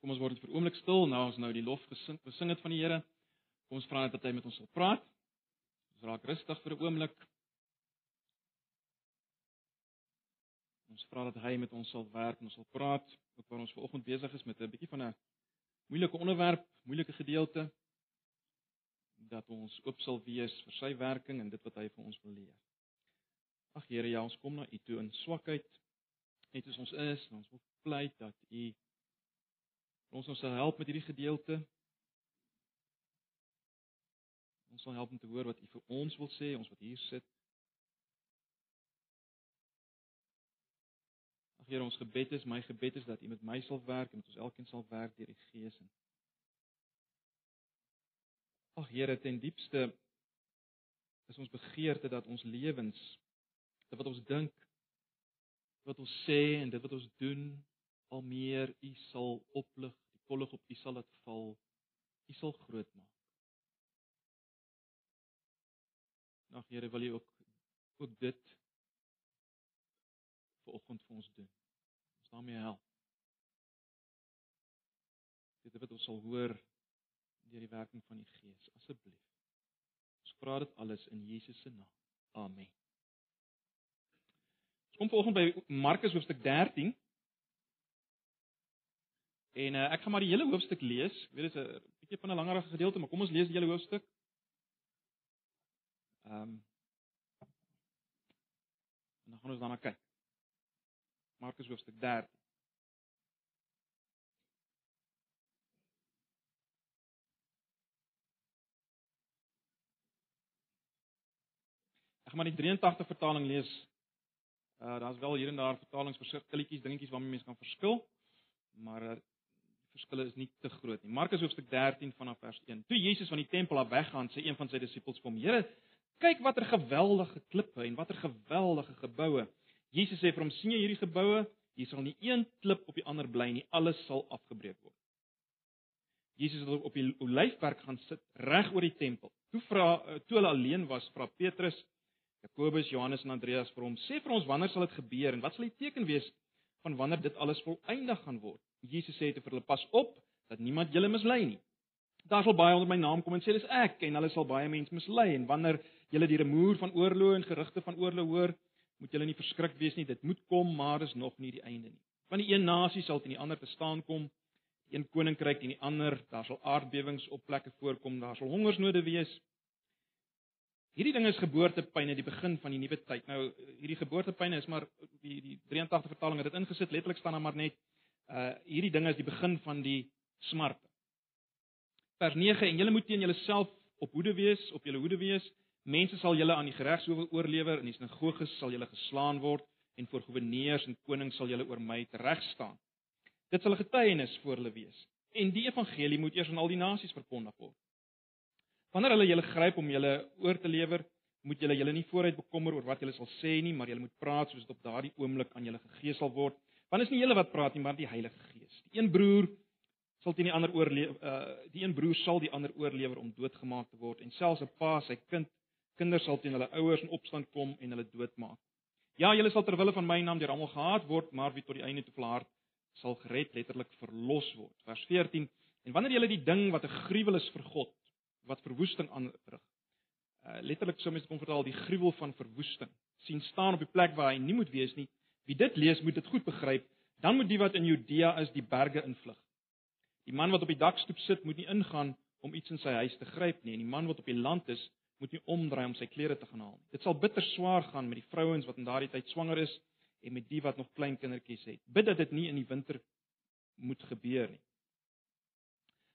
Kom ons word vir 'n oomblik stil nou ons nou die lof gesing gesing het van die Here. Kom ons vra net dat hy met ons wil praat. Ons raak rustig vir 'n oomblik. Ons vra dat hy met ons sal werk en ons sal praat, ook waar ons vanoggend besig is met 'n bietjie van 'n moeilike onderwerp, moeilike gedeelte dat ons oop sal wees vir sy werking en dit wat hy vir ons wil leer. Ag Here, ja, ons kom na U toe in swakheid, net soos ons is, ons wil pleit dat U ons ons sal help met hierdie gedeelte. Ons sal help om te hoor wat U vir ons wil sê, ons wat hier sit. Ag Here, ons gebed is, my gebed is dat U met my sal werk en met ons elkeen sal werk deur die Gees. Ag Here, ten diepste is ons begeerte dat ons lewens, dit wat ons dink, wat ons sê en dit wat ons doen, al meer U sal oplig, die kollig op U sal laat val. U sal groot maak. Ag Here, wil U ook ook dit vanoggend vir ons doen. Ons daarmee help. Dit wat ons sal hoor deur die werking van die Gees, asseblief. Ons vra dit alles in Jesus se naam. Amen. Ons kom vanoggend by Markus hoofstuk 13. En uh, ek gaan maar die hele hoofstuk lees. Ek weet dit is 'n bietjie van 'n langerige gedeelte, maar kom ons lees die hele hoofstuk. Ehm um, En dan gaan ons daarna kyk. Markus hoofstuk 13. Ek gaan maar die 83 vertaling lees. Uh daar's wel hier en daar vertalingsverskilletjies, dingetjies waarmee mense kan verskil, maar uh, verskille is nie te groot nie. Markus hoofstuk 13 vanaf vers 1. Toe Jesus van die tempel af weggaan, sê een van sy disippels kom: "Here, kyk watter geweldige klippe en watter geweldige geboue." Jesus sê vir hom: "Sien jy hierdie geboue? Hier sal nie een klip op die ander bly nie, alles sal afgebreek word." Jesus het op die olyfberg gaan sit reg oor die tempel. Toe vra toe hulle alleen was, vra Petrus Jakobus, Johannes en Andreas vir hom: "Sê vir ons wanneer sal dit gebeur en wat sal die teken wees van wanneer dit alles volëindig gaan word?" Jesus sê te vir hulle: "Pas op dat niemand julle mislei nie. Daar sal baie onder my naam kom en sê dis ek en hulle sal baie mense mislei en wanneer julle die rumoer van oorlog en gerugte van oorlog hoor, moet julle nie verskrik wees nie. Dit moet kom, maar is nog nie die einde nie. Van die een nasie sal teen die ander te staan kom, die een koninkryk teen die ander, daar sal aardbewings op plekke voorkom, daar sal hongersnode wees." Hierdie ding is geboortepyne, die begin van die nuwe tyd. Nou hierdie geboortepyne is maar die die 83 vertaling het dit ingesit, letterlik staan daar maar net uh hierdie ding is die begin van die smarte. Vers 9 en julle moet teen julleself op hoede wees, op julle hoede wees. Mense sal julle aan die regshowe oorlewer en die sinagoges sal julle geslaan word en voor goewerneurs en konings sal julle oor my tereg staan. Dit sal 'n getuienis vir hulle wees. En die evangelie moet eers aan al die nasies verkondig word. Wanneer hulle julle gryp om julle oor te lewer, moet julle julle nie vooruit bekommer oor wat julle sal sê nie, maar julle moet praat soos dit op daardie oomblik aan julle gegee sal word. Want is nie julle wat praat nie, maar die Heilige Gees. Die een broer sal teen die ander oorleef, uh die een broer sal die ander oorlewer om doodgemaak te word en selfs 'n pa sy kind kinders sal teen hulle ouers in opstand kom en hulle doodmaak. Ja, julle sal ter wille van my naam deur almal gehaat word, maar wie tot die einde toe volhard sal gered letterlik verlos word. Vers 14. En wanneer julle die ding wat 'n gruwel is vir God wat verwoesting aanrig. Uh, letterlik sou mens kon vertaal die gruwel van verwoesting sien staan op die plek waar hy nie moet wees nie. Wie dit lees, moet dit goed begryp. Dan moet die wat in Judea is, die berge invlug. Die man wat op die dakstoep sit, moet nie ingaan om iets in sy huis te gryp nie, en die man wat op die land is, moet nie omdraai om sy klere te gaan haal nie. Dit sal bitter swaar gaan met die vrouens wat in daardie tyd swanger is en met die wat nog klein kindertjies het. Bid dat dit nie in die winter moet gebeur nie.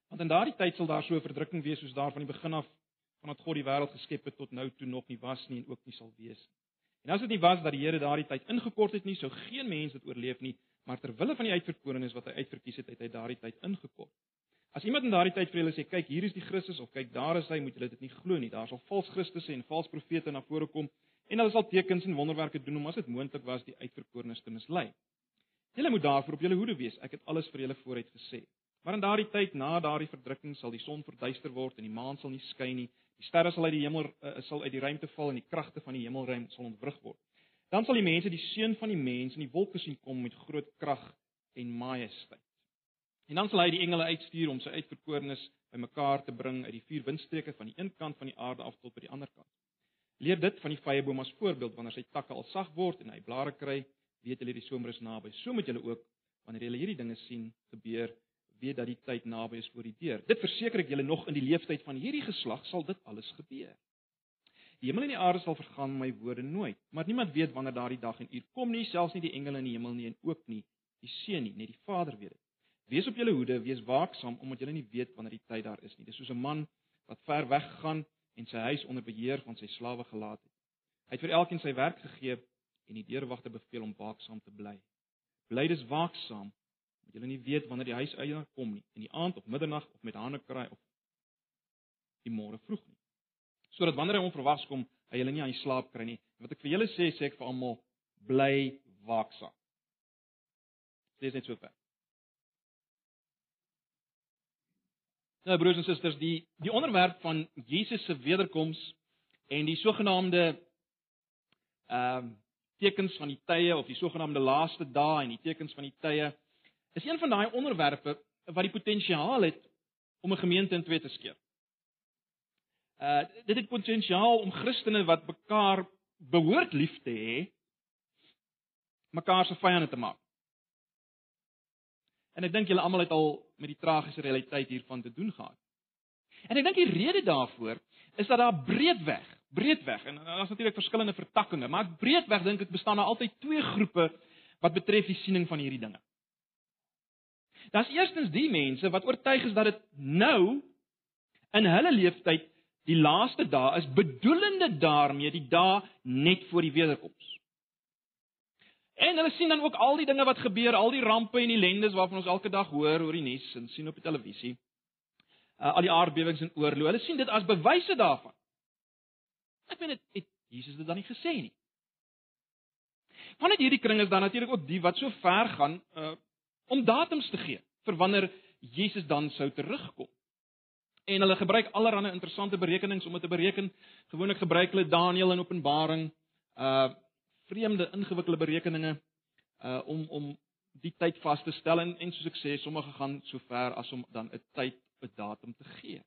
Want in daardie tyd sal daar so 'n verdrukking wees soos daar van die begin af vandat God die wêreld geskep het tot nou toe nog nie was nie en ook nie sal wees nie. En as dit nie was dat die Here daardie tyd ingekort het nie, sou geen mens dit oorleef nie, maar ter wille van die uitverkorenes wat hy uitverkies het, het hy daardie tyd ingekort. As iemand in daardie tyd vir julle sê, "Kyk, hier is die Christus," of "Kyk, daar is hy," moet julle dit nie glo nie. Daar sal vals Christusse en vals profete na vore kom en hulle sal tekens en wonderwerke doen om as dit moontlik was die uitverkorenes te mislei. Julle moet daarvoor op julle hoede wees. Ek het alles vir julle vooruit gesê. Maar in daardie tyd na daardie verdrukking sal die son verduister word en die maan sal nie skyn nie. Die sterre sal uit die hemel uh, sal uit die ruimte val en die kragte van die hemelruim sal ontwrig word. Dan sal die mense die seun van die mens in die wolke sien kom met groot krag en majesteit. En dan sal hy die engele uitstuur om sy uitverkorenes bymekaar te bring uit die vier windstreke van die een kant van die aarde af tot by die ander kant. Leer dit van die vyeboom as voorbeeld wanneer sy takke al sag word en hy blare kry, weet julle die somer is naby. So moet julle ook wanneer julle hierdie dinge sien gebeur, weet dat die tyd naby is voor die deur. Dit verseker ek julle nog in die leeftyd van hierdie geslag sal dit alles gebeur. Die hemel en die aarde sal vergaan, my woorde nooit, maar niemand weet wanneer daardie dag en uur kom nie, selfs nie die engele in die hemel nie en ook nie die seun nie, net die Vader weet dit. Wees op julle hoede, wees waaksaam omdat julle nie weet wanneer die tyd daar is nie. Dis soos 'n man wat ver weg gegaan en sy huis onder beheer van sy slawe gelaat het. Hy het vir elkeen sy werk gegee en die deurwagte beveel om waaksaam te bly. Bly dus waaksaam omdat julle nie weet wanneer die huiseienaar kom nie, in die aand of middernag of met hande kraai of die môre vroeg nie. Sodat wanneer hy onverwags kom, hy julle nie aan die slaap kry nie. Wat ek vir julle sê, sê ek vir almal, bly waaksaam. Dis net so ver. Nou broers en susters, die die onderwerp van Jesus se wederkoms en die sogenaamde ehm uh, tekens van die tye of die sogenaamde laaste dae en die tekens van die tye is een van daai onderwerpe wat die potensiaal het om 'n gemeente in twee te skeur. Uh dit het potensiaal om Christene wat mekaar behoort lief te hê, mekaar se vyande te maak. En ek dink julle almal het al met die tragiese realiteit hiervan te doen gehad. En ek dink die rede daarvoor is dat daar breedweg, breedweg en daar's natuurlik verskillende vertakkings, maar breedweg dink ek bestaan daar altyd twee groepe wat betref die siening van hierdie dinge. Daar's eerstens die mense wat oortuig is dat dit nou in hulle lewenstyd die laaste dae is, bedoelende daarmee die dae net voor die wederkoms. En hulle sien dan ook al die dinge wat gebeur, al die rampe en ellendes waarvan ons elke dag hoor oor die nuus en sien op die televisie. Uh, al die aardbewings en oorloë. Hulle sien dit as bewyse daarvan. Ek meen dit het Jesus dit dan nie gesê nie. Vanuit hierdie kring is dan natuurlik ook die wat so ver gaan uh om datums te gee vir wanneer Jesus dan sou terugkom. En hulle gebruik allerlei interessante berekenings om dit te bereken. Gewoonlik gebruik hulle Daniël in Openbaring uh vreemde ingewikkelde berekeninge uh om om die tyd vas te stel en en soos ek sê, sommige gaan so ver as om dan 'n tyd, 'n datum te gee.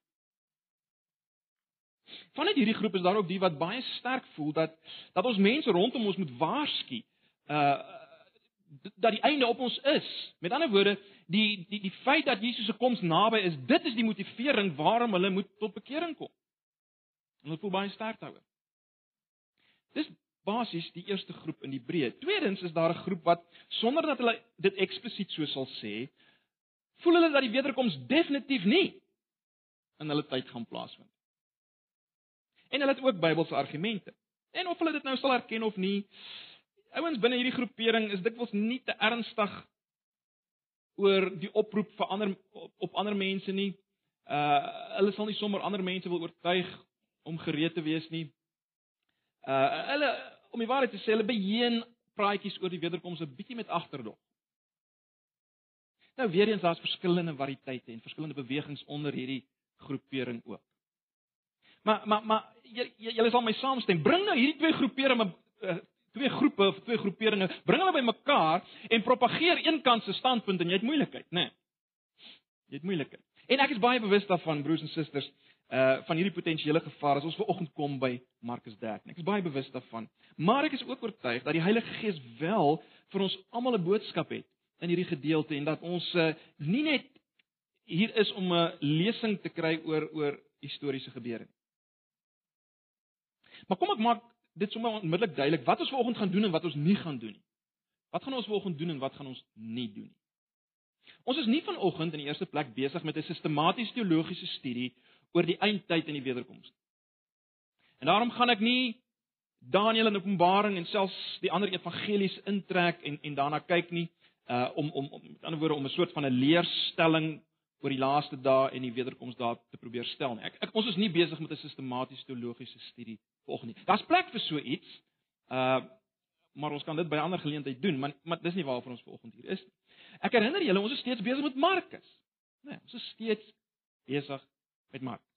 Vanuit hierdie groep is daar ook die wat baie sterk voel dat dat ons mense rondom ons moet waarsku uh dat die einde op ons is. Met ander woorde, die die die feit dat Jesus se koms naby is, dit is die motivering waarom hulle moet tot bekering kom. En hulle voel baie sterk daaroor. Dis basies die eerste groep in die breë. Tweedens is daar 'n groep wat sonder dat hulle dit eksplisiet so sal sê, voel hulle dat die wederkoms definitief nie in hulle tyd gaan plaasvind. En hulle het ook Bybelse argumente. En of hulle dit nou sal erken of nie, ouens binne hierdie groepering is dikwels nie te ernstig oor die oproep vir ander op ander mense nie. Uh hulle sal nie sommer ander mense wil oortuig om gereed te wees nie. Uh hulle om die waarheid te sê, hulle beheen praatjies oor die wederkoms 'n bietjie met agterdog. Nou weer eens daar's verskillende variëteite en verskillende bewegings onder hierdie groepering ook. Maar maar maar julle sal my saamstem, bring nou hierdie twee groeperinge uh, twee groepe of twee groeperinge, bring hulle bymekaar en propageer een kant se standpunt en jy het moeilikheid, né? Nee. Jy het moeilikheid. En ek is baie bewus daarvan, broers en susters, uh van hierdie potensiële gevaar as ons ver oggend kom by Markus 13. Ek is baie bewus daarvan. Maar ek is ook oortuig dat die Heilige Gees wel vir ons almal 'n boodskap het in hierdie gedeelte en dat ons uh nie net hier is om 'n lesing te kry oor oor historiese gebeure nie. Maar kom ek maak dit sommer onmiddellik duidelik wat ons ver oggend gaan doen en wat ons nie gaan doen nie. Wat gaan ons ver oggend doen en wat gaan ons nie doen nie? Ons is nie vanoggend in die eerste plek besig met 'n sistematiese teologiese studie oor die eindtyd en die wederkoms. En daarom gaan ek nie Daniël en Openbaring en selfs die ander evangelies intrek en en daarna kyk nie uh om om om met ander woorde om 'n soort van 'n leerstelling oor die laaste dae en die wederkoms daar te probeer stel nie. Ek, ek ons is nie besig met 'n sistematiese teologiese studie volgens nie. Daar's plek vir so iets. Uh maar ons kan dit by 'n ander geleentheid doen, maar maar dis nie waarvoor ons vanoggend hier is nie. Ek herinner julle, ons is steeds besig met Markus. Nee, ons is steeds besig met Markus.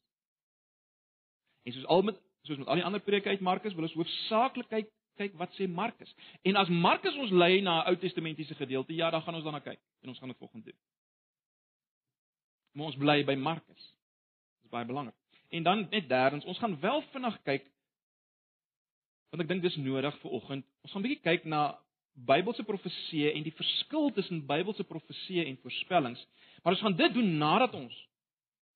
En soos al met soos met al die ander preke uit Markus, wil ons hoofsaaklik kyk kyk wat sê Markus. En as Markus ons lei na 'n Ou Testamentiese gedeelte, ja, dan gaan ons daarna kyk en ons gaan dit volgende doen. Maar ons bly by Markus. Dit is baie belangrik. En dan net derdens, ons gaan wel vinnig kyk want ek dink dis nodig vir oggend. Ons gaan 'n bietjie kyk na Bybelse profeseë en die verskil tussen Bybelse profeseë en voorspellings. Maar ons gaan dit doen nadat ons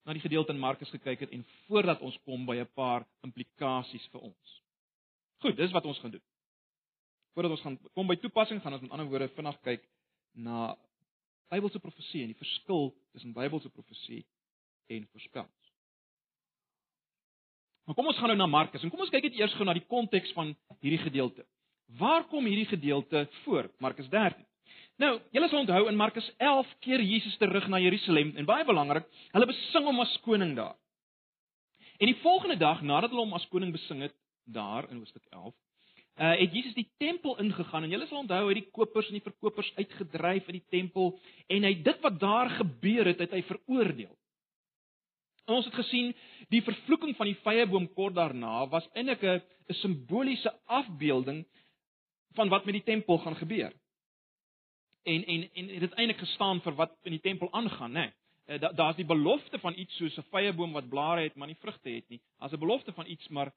na die gedeelte in Markus gekyk het en voordat ons kom by 'n paar implikasies vir ons. Goed, dis wat ons gaan doen. Voordat ons gaan kom by toepassing, gaan ons met ander woorde vinnig kyk na Bybelse profeseë en die verskil tussen Bybelse profeseë en voorspellings. Maar kom ons gaan nou na Markus en kom ons kyk net eers gou na die konteks van hierdie gedeelte. Waar kom hierdie gedeelte voor? Markus 13. Nou, julle sal onthou in Markus 11 keer Jesus terug na Jerusalem en baie belangrik, hulle besing hom as koning daar. En die volgende dag nadat hulle hom as koning besing het daar in Hoofstuk 11, uh het Jesus die tempel ingegaan en julle sal onthou hy die kopers en die verkopers uitgedryf uit die tempel en hy dit wat daar gebeur het, het hy veroordeel. En ons het gesien die vervloeking van die vyeboom kort daarna was eintlik 'n 'n simboliese afbeelding van wat met die tempel gaan gebeur. En en en dit het eintlik gestaan vir wat in die tempel aangaan, né? Nee. Daar's da die belofte van iets soos 'n vyeboom wat blare het maar nie vrugte het nie. As 'n belofte van iets, maar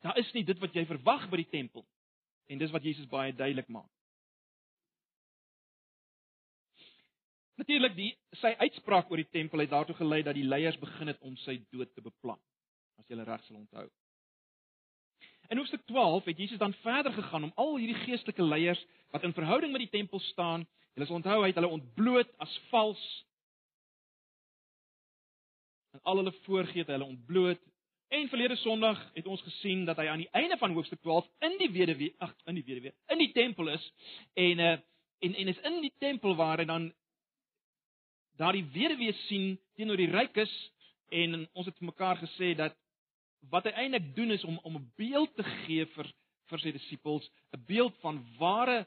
daar is nie dit wat jy verwag by die tempel. En dis wat Jesus baie duidelik maak. Natuurlik die sy uitspraak oor die tempel het daartoe gelei dat die leiers begin het om sy dood te beplan. As jy reg sal onthou. In Hoofstuk 12 het Jesus dan verder gegaan om al hierdie geestelike leiers wat in verhouding met die tempel staan, hulle sal onthou hy het hulle ontbloot as vals en al hulle voorgee het hulle ontbloot. En verlede Sondag het ons gesien dat hy aan die einde van hoofstuk 12 in die weduwee, ag, in die weduwee, in die tempel is en uh en en is in die tempel waar hy dan daardie weduwee sien teenoor die rykes en ons het mekaar gesê dat wat hy eintlik doen is om om 'n beeld te gee vir vir sy disippels, 'n beeld van ware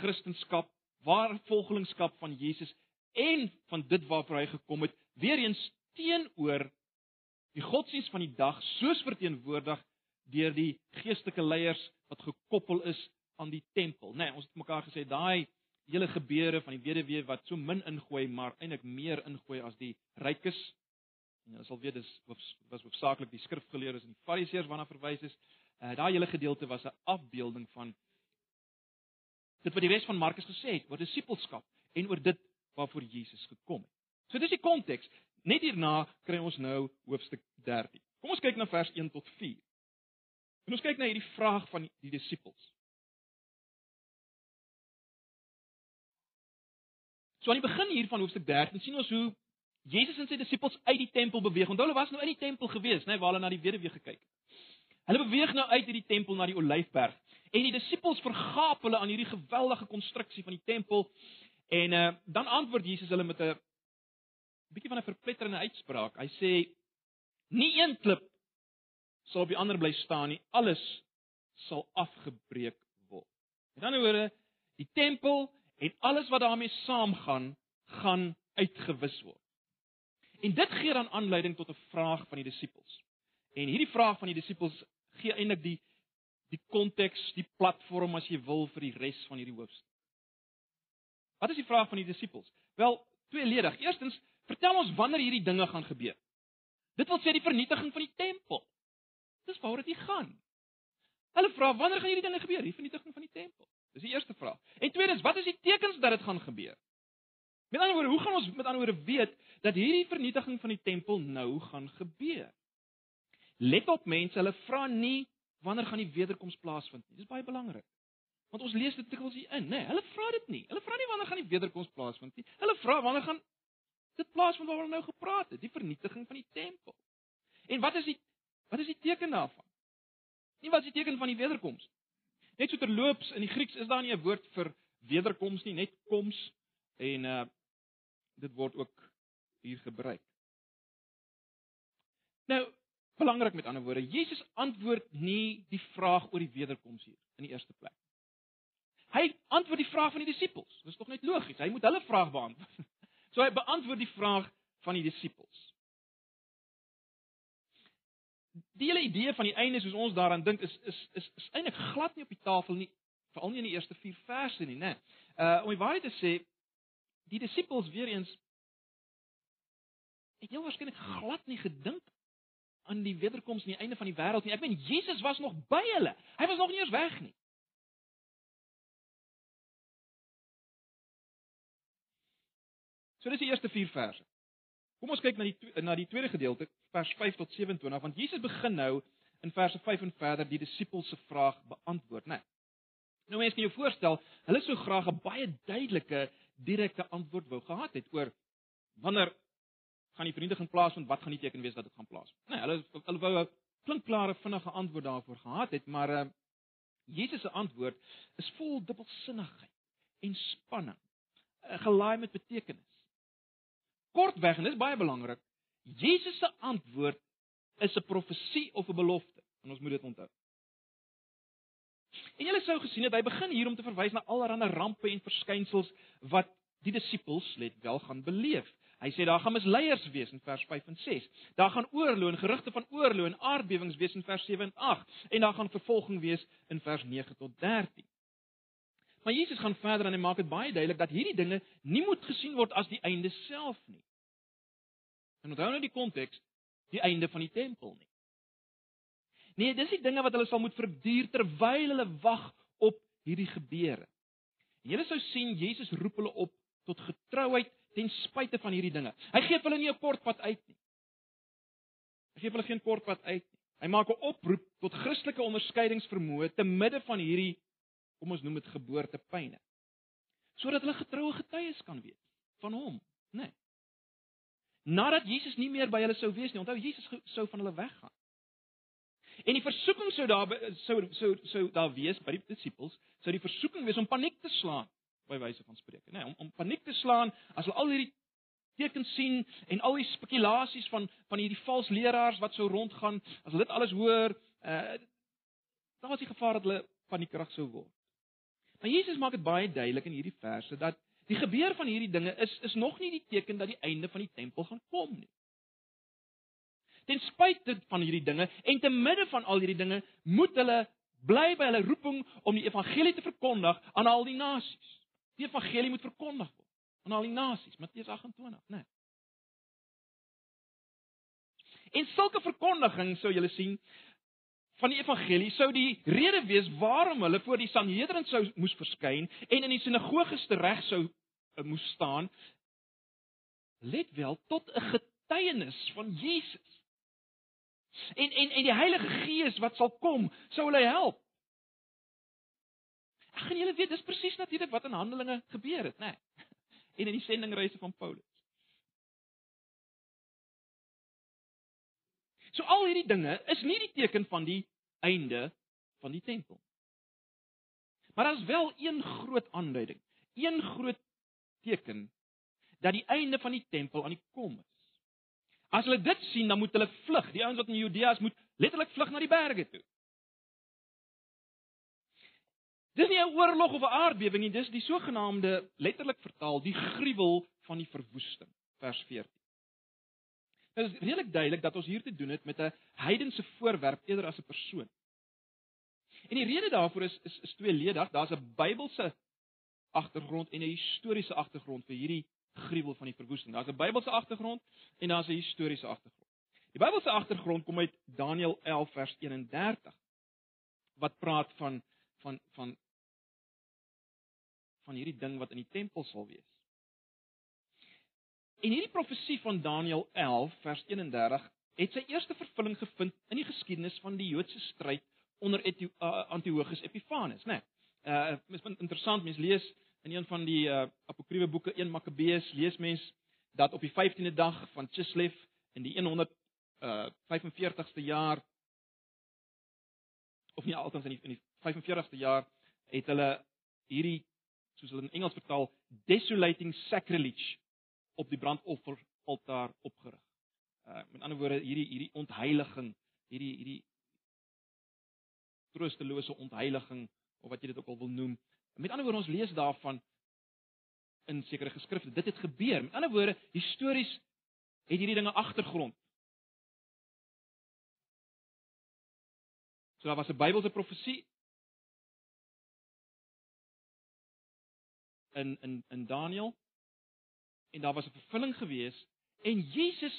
kristendom, ware volgelingskap van Jesus en van dit waarvoor hy gekom het, weer eens teenoor die godsdienst van die dag soos verteenwoordig deur die geestelike leiers wat gekoppel is aan die tempel. Nee, ons het mekaar gesê daai hele gebeure van die weduwee wat so min ingooi maar eintlik meer ingooi as die rykes. En jy sal weet dis was hoofsaaklik die skrifgeleerdes en die fariseërs waarna verwys is. Uh, daai hele gedeelte was 'n afbeelding van dit wat die res van Markus gesê het oor disippelskap en oor dit waarvoor Jesus gekom het. So dis die konteks. Net hierna kry ons nou hoofstuk 13. Kom ons kyk na vers 1 tot 4. En ons kyk na hierdie vraag van die disippels. So aan die begin hier van hoofstuk 13 sien ons hoe Jesus en sy disippels uit die tempel beweeg. Onthou hulle was nou in die tempel gewees, né, nee, waar hulle na die weduwee gekyk het. Hulle beweeg nou uit hierdie tempel na die Olyfberg en die disippels vergaap hulle aan hierdie geweldige konstruksie van die tempel en uh, dan antwoord Jesus hulle met 'n bietjie van 'n verpletterende uitspraak. Hy sê nie een klip sal op die ander bly staan nie, alles sal afgebreek word. Met ander woorde, die tempel en alles wat daarmee saamgaan, gaan uitgewis word. En dit gee dan aanleiding tot 'n vraag van die disippels. En hierdie vraag van die disippels gee eintlik die die konteks, die platform as jy wil vir die res van hierdie hoofstuk. Wat is die vraag van die disippels? Wel, tweeledig. Eerstens, vertel ons wanneer hierdie dinge gaan gebeur. Dit wil sê die vernietiging van die tempel. Dis waaroor dit gaan. Hulle vra wanneer gaan hierdie dinge gebeur? Die vernietiging van die tempel. Dis die eerste vraag. En tweedens, wat is die tekens dat dit gaan gebeur? Met ander woorde, hoe gaan ons met ander woorde weet dat hierdie vernietiging van die tempel nou gaan gebeur? Let op mense, hulle vra nie wanneer gaan die wederkoms plaasvind nie. Dis baie belangrik. Want ons lees dit dikwels hier in? Nee, hulle vra dit nie. Hulle vra nie wanneer gaan die wederkoms plaasvind nie. Hulle vra wanneer gaan dit plaasvind waaroor ons nou gepraat het, die vernietiging van die tempel. En wat is die wat is die teken daarvan? Nie wat is die teken van die wederkoms? Net so terloops in die Grieks is daar nie 'n woord vir wederkoms nie, net koms en uh dit word ook hier gebruik. Nou, belangrik met ander woorde, Jesus antwoord nie die vraag oor die wederkoms hier in die eerste plek. Hy antwoord die vraag van die disippels. Dis tog net logies. Hy moet hulle vraag beantwoord. So hy beantwoord die vraag van die disippels die hele idee van die einde soos ons daaraan dink is is is, is eintlik glad nie op die tafel nie, veral nie in die eerste 4 verse nie, né? Uh om die waarheid te sê, die disippels weer eens het heel waarskynlik glad nie gedink aan die wederkoms aan die einde van die wêreld nie. Ek meen Jesus was nog by hulle. Hy was nog nie eens weg nie. So dis die eerste 4 verse. Kom ons kyk na die na die tweede gedeelte, vers 5 tot 27, want Jesus begin nou in verse 5 en verder die disippels se vraag beantwoord, né? Nee. Nou mense kan jou voorstel, hulle sou graag 'n baie duidelike, direkte antwoord wou gehad het oor wanneer gaan die vereniging plaasvind, wat gaan die teken wees dat dit gaan plaasvind. Nee, hulle hulle wou 'n klinkklare vinnige antwoord daarvoor gehad het, maar uh Jesus se antwoord is vol dubbelsinnigheid en spanning, uh, gelaai met betekenis. Kortweg, en dit is baie belangrik, Jesus se antwoord is 'n profesie of 'n belofte, en ons moet dit onthou. En julle sou gesien het hy begin hier om te verwys na allerlei rampe en verskynsels wat die disippels let wel gaan beleef. Hy sê daar gaan misleiers wees in vers 5 en 6. Daar gaan oorlog en gerugte van oorlog en aardbewings wees in vers 7 en 8 en daar gaan vervolging wees in vers 9 tot 13. Maar Jesus gaan verder en hy maak dit baie duidelik dat hierdie dinge nie moet gesien word as die einde self nie. En onthou nou die konteks, die einde van die tempel nie. Nee, dis die dinge wat hulle sal moet verduur terwyl hulle wag op hierdie gebeure. En julle sou sien Jesus roep hulle op tot getrouheid ten spyte van hierdie dinge. Hy gee hulle nie 'n kort pad uit nie. Hy gee hulle geen kort pad uit nie. Hy maak 'n oproep tot Christelike onderskeidingsvermoë te midde van hierdie kom ons noem dit geboortepyne. Sodat hulle getroue getuies kan wees van hom, né? Nee. Nadat Jesus nie meer by hulle sou wees nie, onthou Jesus sou van hulle weggaan. En die versoeking sou daar sou sou sou daar wees by die disippels, sou die versoeking wees om paniek te slaan by wyse van spreuke, nê, nee, om om paniek te slaan as hulle al hierdie tekens sien en al die spekulasies van van hierdie valse leraars wat sou rondgaan, as hulle dit alles hoor, uh daar was die gevaar dat hulle paniekerig sou word. Maar Jesus maak dit baie duidelik in hierdie verse dat die gebeur van hierdie dinge is is nog nie die teken dat die einde van die tempel gaan kom nie. Ten spyte van hierdie dinge en te midde van al hierdie dinge, moet hulle bly by hulle roeping om die evangelie te verkondig aan al die nasies. Die evangelie moet verkondig word aan al die nasies, Matteus 28, né? Nee. En sulke verkondiging sou julle sien van die evangelie sou die rede wees waarom hulle voor die Sanhedrin sou moes verskyn en in die sinagoges tereg sou uh, moes staan. Let wel tot 'n getuienis van Jesus. En en en die Heilige Gees wat sal kom, sou hulle help. Ek gaan julle weet dis presies natuurlik wat in Handelinge gebeur het, né? Nee. En in die sendingreise van Paulus. So al hierdie dinge is nie die teken van die einde van die tempel. Maar daar is wel een groot aanduiding, een groot teken dat die einde van die tempel aan die kom is. As hulle dit sien, dan moet hulle vlug. Die ouens wat in Judea is, moet letterlik vlug na die berge toe. Dis nie 'n oorlog of 'n aardbewing nie, dis die sogenaamde letterlik vertaal die gruwel van die verwoesting, vers 14. Dit is redelik duidelik dat ons hier te doen het met 'n heidense voorwerp eerder as 'n persoon. En die rede daarvoor is is, is tweeledig. Daar's 'n Bybelse agtergrond en 'n historiese agtergrond vir hierdie gruwel van die verwoesting. Daar's 'n Bybelse agtergrond en daar's 'n historiese agtergrond. Die Bybelse agtergrond kom uit Daniël 11 vers 31 wat praat van van van van hierdie ding wat in die tempel sal wees. En hierdie profesie van Daniël 11 vers 31 het sy eerste vervulling gevind in die geskiedenis van die Joodse stryd onder uh, Antiochus Epiphanes, né? Nee. Uh mis interessant, mens lees in een van die uh apokriewe boeke 1 Makabeus lees mens dat op die 15de dag van Chislev in die 100 uh 45ste jaar of nie altens in die, in die 45ste jaar het hulle hierdie soos hulle in Engels vertaal desolating sacrilege op die brandoffer altaar opgerig. Uh met ander woorde hierdie hierdie ontheiliging, hierdie hierdie troostelose ontheiliging of wat jy dit ook al wil noem. Met ander woorde ons lees daarvan in sekere geskrifte. Dit het gebeur. Met ander woorde, histories het hierdie dinge agtergrond. So daar was 'n Bybelse profesie in in in Daniël en daar was 'n vervulling gewees en Jesus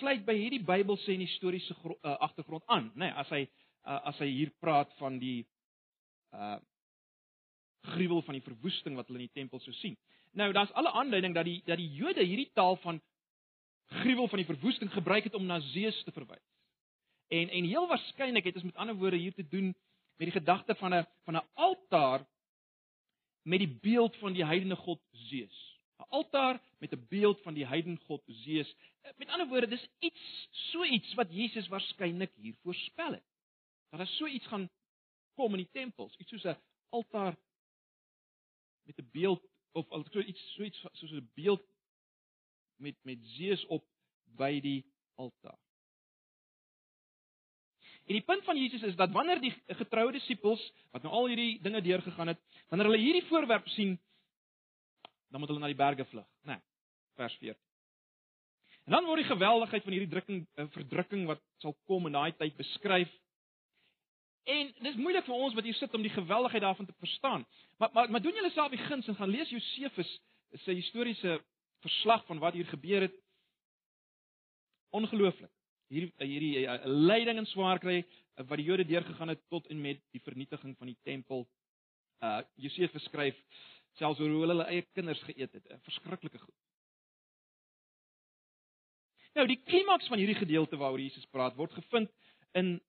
sluit by hierdie Bybelse en historiese uh, agtergrond aan, nê, nee, as hy uh, as hy hier praat van die uh gruwel van die verwoesting wat hulle in die tempel sou sien. Nou, daar's alle aanduiding dat die dat die Jode hierdie taal van gruwel van die verwoesting gebruik het om na Zeus te verwys. En en heel waarskynlik het ons met ander woorde hier te doen met die gedagte van 'n van 'n altaar met die beeld van die heidene god Zeus. 'n Altaar met 'n beeld van die heidene god Zeus. Met ander woorde, dis iets so iets wat Jesus waarskynlik hier voorspel het. Dat daar so iets gaan kom in die tempels, iets soos 'n altaar met 'n beeld of al so iets so iets soos 'n beeld met met Zeus op by die altaar. En die punt van Jesus is dat wanneer die getroue disippels wat nou al hierdie dinge deurgegaan het, wanneer hulle hierdie voorwerp sien, dan moet hulle na die berge vlug, né? Nee, vers 14. En dan word die geweldigheid van hierdie drukking eh, verdrukking wat sal kom in daai tyd beskryf En dis moeilik vir ons wat hier sit om die geweldigheid daarvan te verstaan. Maar maar maar doen julle self die guns en gaan lees Josefus se historiese verslag van wat hier gebeur het. Ongelooflik. Hier hierdie uh, lyding en swaar kry wat die Jode deurgegaan het tot en met die vernietiging van die tempel. Uh Josefus skryf selfs oor hoe hulle eie kinders geëet het. 'n Verskriklike goed. Nou die klimaks van hierdie gedeelte waaroor Jesus praat word gevind in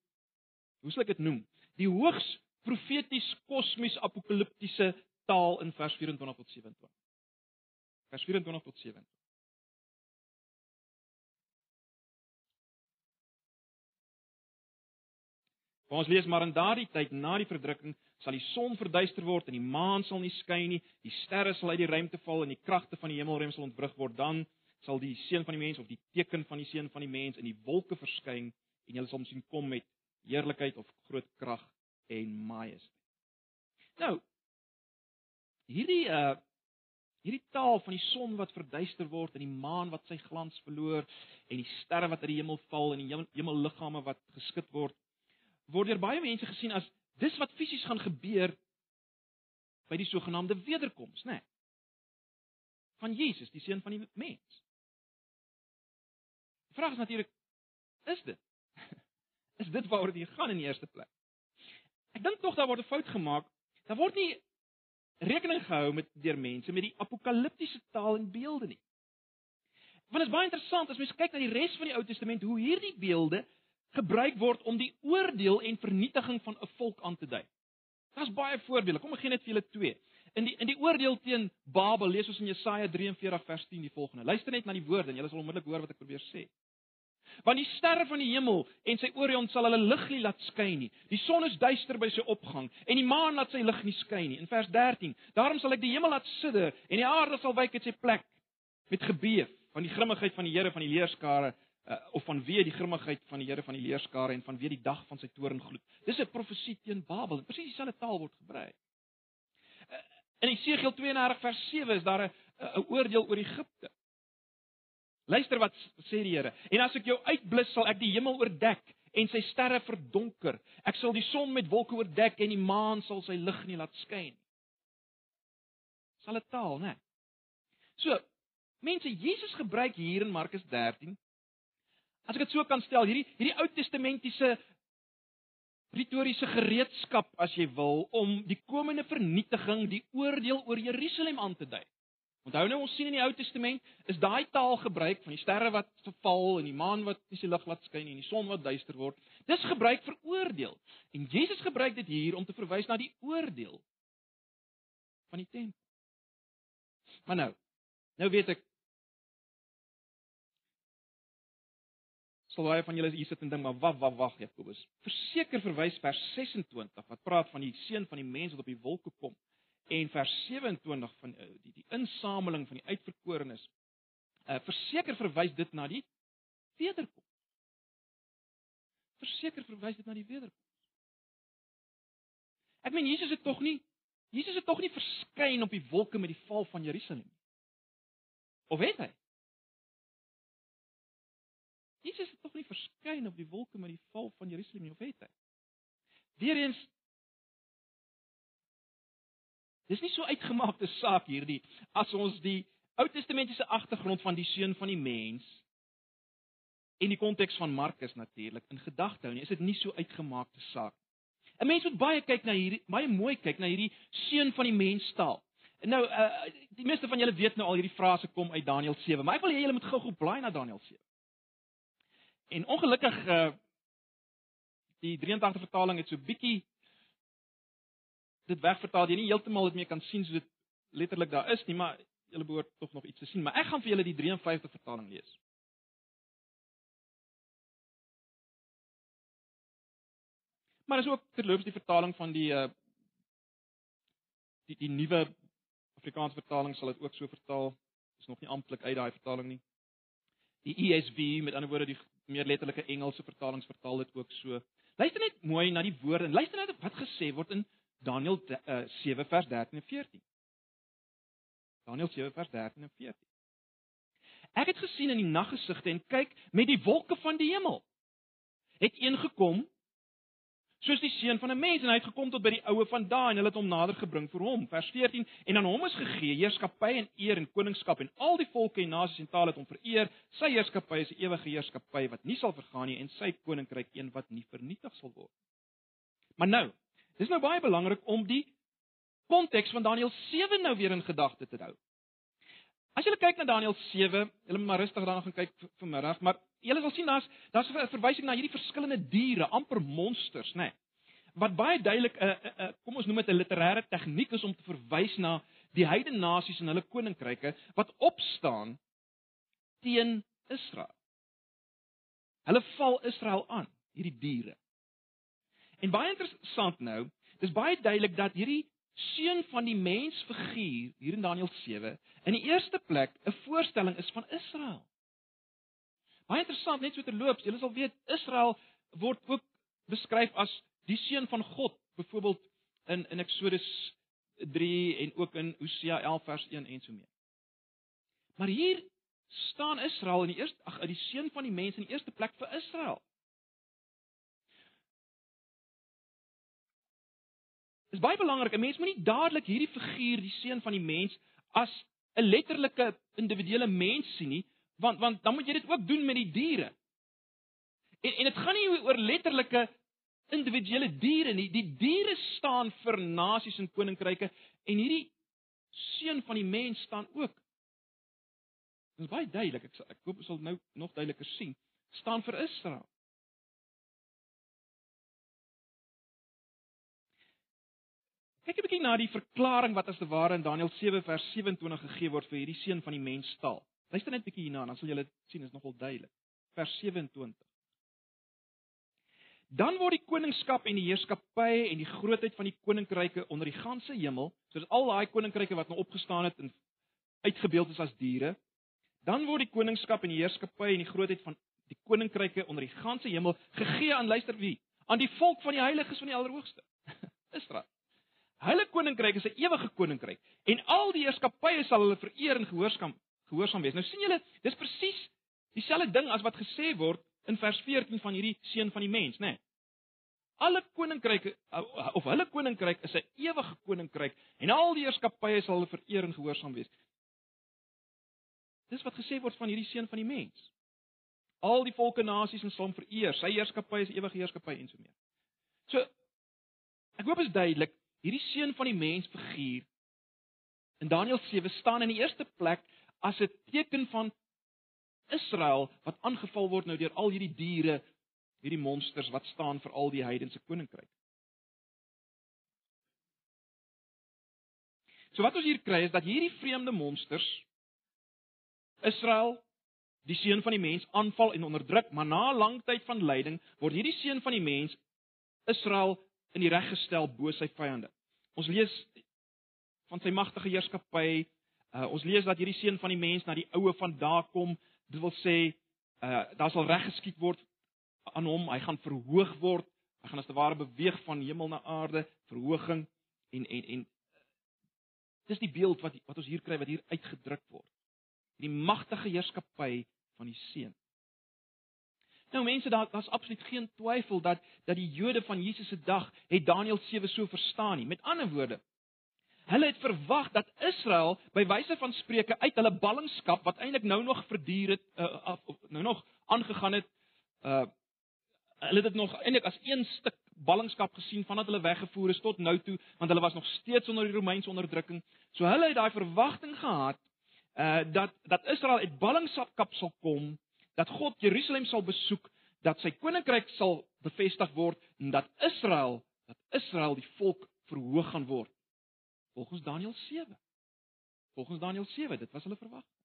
hoe sal ek dit noem? Die hoogs profeties kosmies apokaliptiese taal in vers 24 tot 27. Vers 24 tot 27. Ons lees maar in daardie tyd na die verdrukking sal die son verduister word en die maan sal nie skyn nie, die sterre sal uit die ruimte val en die kragte van die hemelruim sal ontwrig word, dan sal die seun van die mens of die teken van die seun van die mens in die wolke verskyn en jy sal hom sien kom met heerlikheid of groot krag en majesteit. Nou hierdie uh hierdie taal van die son wat verduister word en die maan wat sy glans verloor en die sterre wat uit die hemel val en die hemelliggame wat geskit word word deur baie mense gesien as dis wat fisies gaan gebeur by die sogenaamde wederkoms, né? Nee, van Jesus, die seun van die mens. Die vraag is natuurlik is dit is dit waaroor dit gaan in die eerste plek. Ek dink tog daar word 'n fout gemaak. Daar word nie rekening gehou met deur mense met die apokaliptiese taal en beelde nie. Want dit is baie interessant as mens kyk na die res van die Ou Testament hoe hierdie beelde gebruik word om die oordeel en vernietiging van 'n volk aan te dui. Daar's baie voorbeelde. Kom ek gee net vir julle twee. In die in die oordeel teen Babel lees ons in Jesaja 43 vers 10 die volgende. Luister net na die woorde en julle sal onmiddellik hoor wat ek probeer sê want die sterre van die hemel en sy Orion sal hulle lig nie laat skyn nie. Die son is duister by sy opgang en die maan laat sy lig nie skyn nie. In vers 13: Daarom sal ek die hemel laat sidder en die aarde sal wyk uit sy plek met gebeef van die grimmigheid van die Here van die leerskare uh, of van wie die grimmigheid van die Here van die leerskare en van wie die dag van sy toorn gloed. Dis 'n profesie teen Babel. Presies dieselfde taal word gebruik. Uh, in Esegiel 32 vers 7 is daar 'n 'n oordeel oor Egipte. Luister wat sê die Here. En as ek jou uitblus, sal ek die hemel oordek en sy sterre verdonker. Ek sal die son met wolke oordek en die maan sal sy lig nie laat skyn nie. Sal dit taal, né? So, mense, Jesus gebruik hier in Markus 13 As ek dit so kan stel, hierdie hierdie Ou Testamentiese retoriese gereedskap as jy wil om die komende vernietiging, die oordeel oor Jerusalem aan te dui. Onthou nou ons sien in die Ou Testament is daai taal gebruik van die sterre wat verval en die maan wat nie sy lig laat skyn en die son wat duister word. Dis gebruik vir oordeel. En Jesus gebruik dit hier om te verwys na die oordeel van die tempel. Maar nou, nou weet ek sal baie van julle hier sit en dink maar wag wag wag Jakobus. Verseker verwys vers 26 wat praat van die seun van die mens wat op die wolke kom en vers 27 van uh, die die insameling van die uitverkorenes. Uh verseker verwys dit na die wederkoms. Verseker verwys dit na die wederkoms. Ek meen Jesus het tog nie Jesus het tog nie verskyn op die wolke met die val van Jerusalem nie. Of het hy? Jesus het tog nie verskyn op die wolke met die val van Jerusalem nie, of het hy? Weereens Dis nie so uitgemaakte saak hierdie as ons die Ou Testamentiese agtergrond van die seun van die mens en die konteks van Markus natuurlik in gedagte hou nie, is dit nie so uitgemaakte saak. 'n Mens moet baie kyk na hierdie baie mooi kyk na hierdie seun van die menstaal. Nou uh, die meeste van julle weet nou al hierdie frase kom uit Daniël 7, maar ek wil hê julle moet gou-gou blaai na Daniël 7. En ongelukkig uh, die 83 vertaling het so bietjie dit wegvertaal jy nie heeltemal dit mee kan sien so dit letterlik daar is nie, maar julle behoort tog nog iets te sien, maar ek gaan vir julle die 53 vertaling lees. Maar is ook terloops die vertaling van die uh die die nuwe Afrikaanse vertaling sal dit ook so vertaal. Is nog nie amptelik uit daai vertaling nie. Die ESV, met ander woorde die meer letterlike Engelse vertalings vertaal dit ook so. Luister net mooi na die woorde en luister net wat gesê word in Daniël uh, 7 vers 13 en 14. Daniël 7 vers 13 en 14. Ek het gesien in die naggesigte en kyk met die wolke van die hemel. Het een gekom soos die seun van 'n mens en hy het gekom tot by die oue van daai en hulle het hom nader gebring vir hom. Vers 14 en aan hom is gegee heerskappy en eer en koningskap en al die volke en nasies en tale het hom vereer. Sy heerskappy is 'n ewige heerskappy wat nie sal vergaan nie en sy koninkryk een wat nie vernietig sal word. Maar nou, dis nou baie belangrik om die konteks van Daniël 7 nou weer in gedagte te hou. As jy kyk na Daniël 7, jy moet maar rustig daarna gaan kyk vanmiddag, maar jy sal sien daar's daar's 'n verwysing na hierdie verskillende diere, amper monsters, nê. Nee, wat baie duidelik 'n uh, uh, uh, kom ons noem dit 'n literêre tegniek is om te verwys na die heidene nasies en hulle koninkryke wat opstaan teen Israel. Hulle val Israel aan, hierdie diere. En baie interessant nou, dis baie duidelik dat hierdie seun van die mens figuur hier in Daniël 7 in die eerste plek 'n voorstelling is van Israel. Baie interessant net so terloops, julle sal weet Israel word ook beskryf as die seun van God, byvoorbeeld in in Eksodus 3 en ook in Hosea 11 vers 1 en so mee. Maar hier staan Israel in die eerste ag die seun van die mens in die eerste plek vir Israel. Dis baie belangrik. 'n Mens moenie dadelik hierdie figuur, die seun van die mens, as 'n letterlike individuele mens sien nie, want want dan moet jy dit ook doen met die diere. En en dit gaan nie oor letterlike individuele diere nie. Die diere staan vir nasies en koninkryke en hierdie seun van die mens staan ook. Dit is baie duidelik. Ek ek hoop ons sal nou nog duideliker sien. staan vir Israel. Kyk 'n bietjie na die verklaring wat as te ware in Daniël 7 vers 27 gegee word vir hierdie seun van die mens taal. Luister net 'n bietjie hierna, dan sal julle sien is nogal duidelik. Vers 27. Dan word die koningskap en die heerskappy en die grootheid van die koninkryke onder die ganse hemel, soos al daai koninkryke wat nou opgestaan het en uitgebeeld is as diere, dan word die koningskap en die heerskappy en die grootheid van die koninkryke onder die ganse hemel gegee aan luister wie? Aan die volk van die heiliges van die Allerhoogste. Israel. Hulle koninkryk is 'n ewige koninkryk en al die heerskappye sal hulle vereer en gehoorsaam gehoorsaam wees. Nou sien julle, dis presies dieselfde ding as wat gesê word in vers 14 van hierdie seun van die mens, né? Nee. Alle koninkryke of hulle koninkryk is 'n ewige koninkryk en al die heerskappye sal hulle vereer en gehoorsaam wees. Dis wat gesê word van hierdie seun van die mens. Al die volke nasies en sal hom vereer. Sy heerskappy is ewige heerskappy en so meer. So ek hoop is duidelik hierdie seun van die mens figuur in Daniël 7 staan in die eerste plek as 'n teken van Israel wat aangeval word nou deur al hierdie diere, hierdie monsters wat staan vir al die heidense koninkryk. So wat ons hier kry is dat hierdie vreemde monsters Israel die seun van die mens aanval en onderdruk, maar na 'n lang tyd van lyding word hierdie seun van die mens Israel in die reg gestel bo sy vyande. Ons lees van sy magtige heerskappy. Uh, ons lees dat hierdie seun van die mens na die oue van daar kom. Dit wil sê uh daar sal reg geskied word aan hom. Hy gaan verhoog word. Hy gaan as te ware beweeg van hemel na aarde, verhoging en en en dis die beeld wat wat ons hier kry wat hier uitgedruk word. Die magtige heerskappy van die seun. Nou mense, daar daar's absoluut geen twyfel dat dat die Jode van Jesus se dag het Daniël 7 so verstaan nie. Met ander woorde, hulle het verwag dat Israel by wyse van spreuke uit hulle ballingskap wat eintlik nou nog verduur het uh, af, nou nog aangegaan het. Uh hulle het dit nog eintlik as een stuk ballingskap gesien vandat hulle weggevoer is tot nou toe, want hulle was nog steeds onder die Romeinse onderdrukking. So hulle het daai verwagting gehad uh dat dat Israel uit ballingskap sal kom, dat God Jerusalem sal besoek, dat sy koninkryk sal bevestig word en dat Israel, dat Israel die volk verhoog gaan word. Volgens Daniël 7. Volgens Daniël 7, dit was hulle verwagting.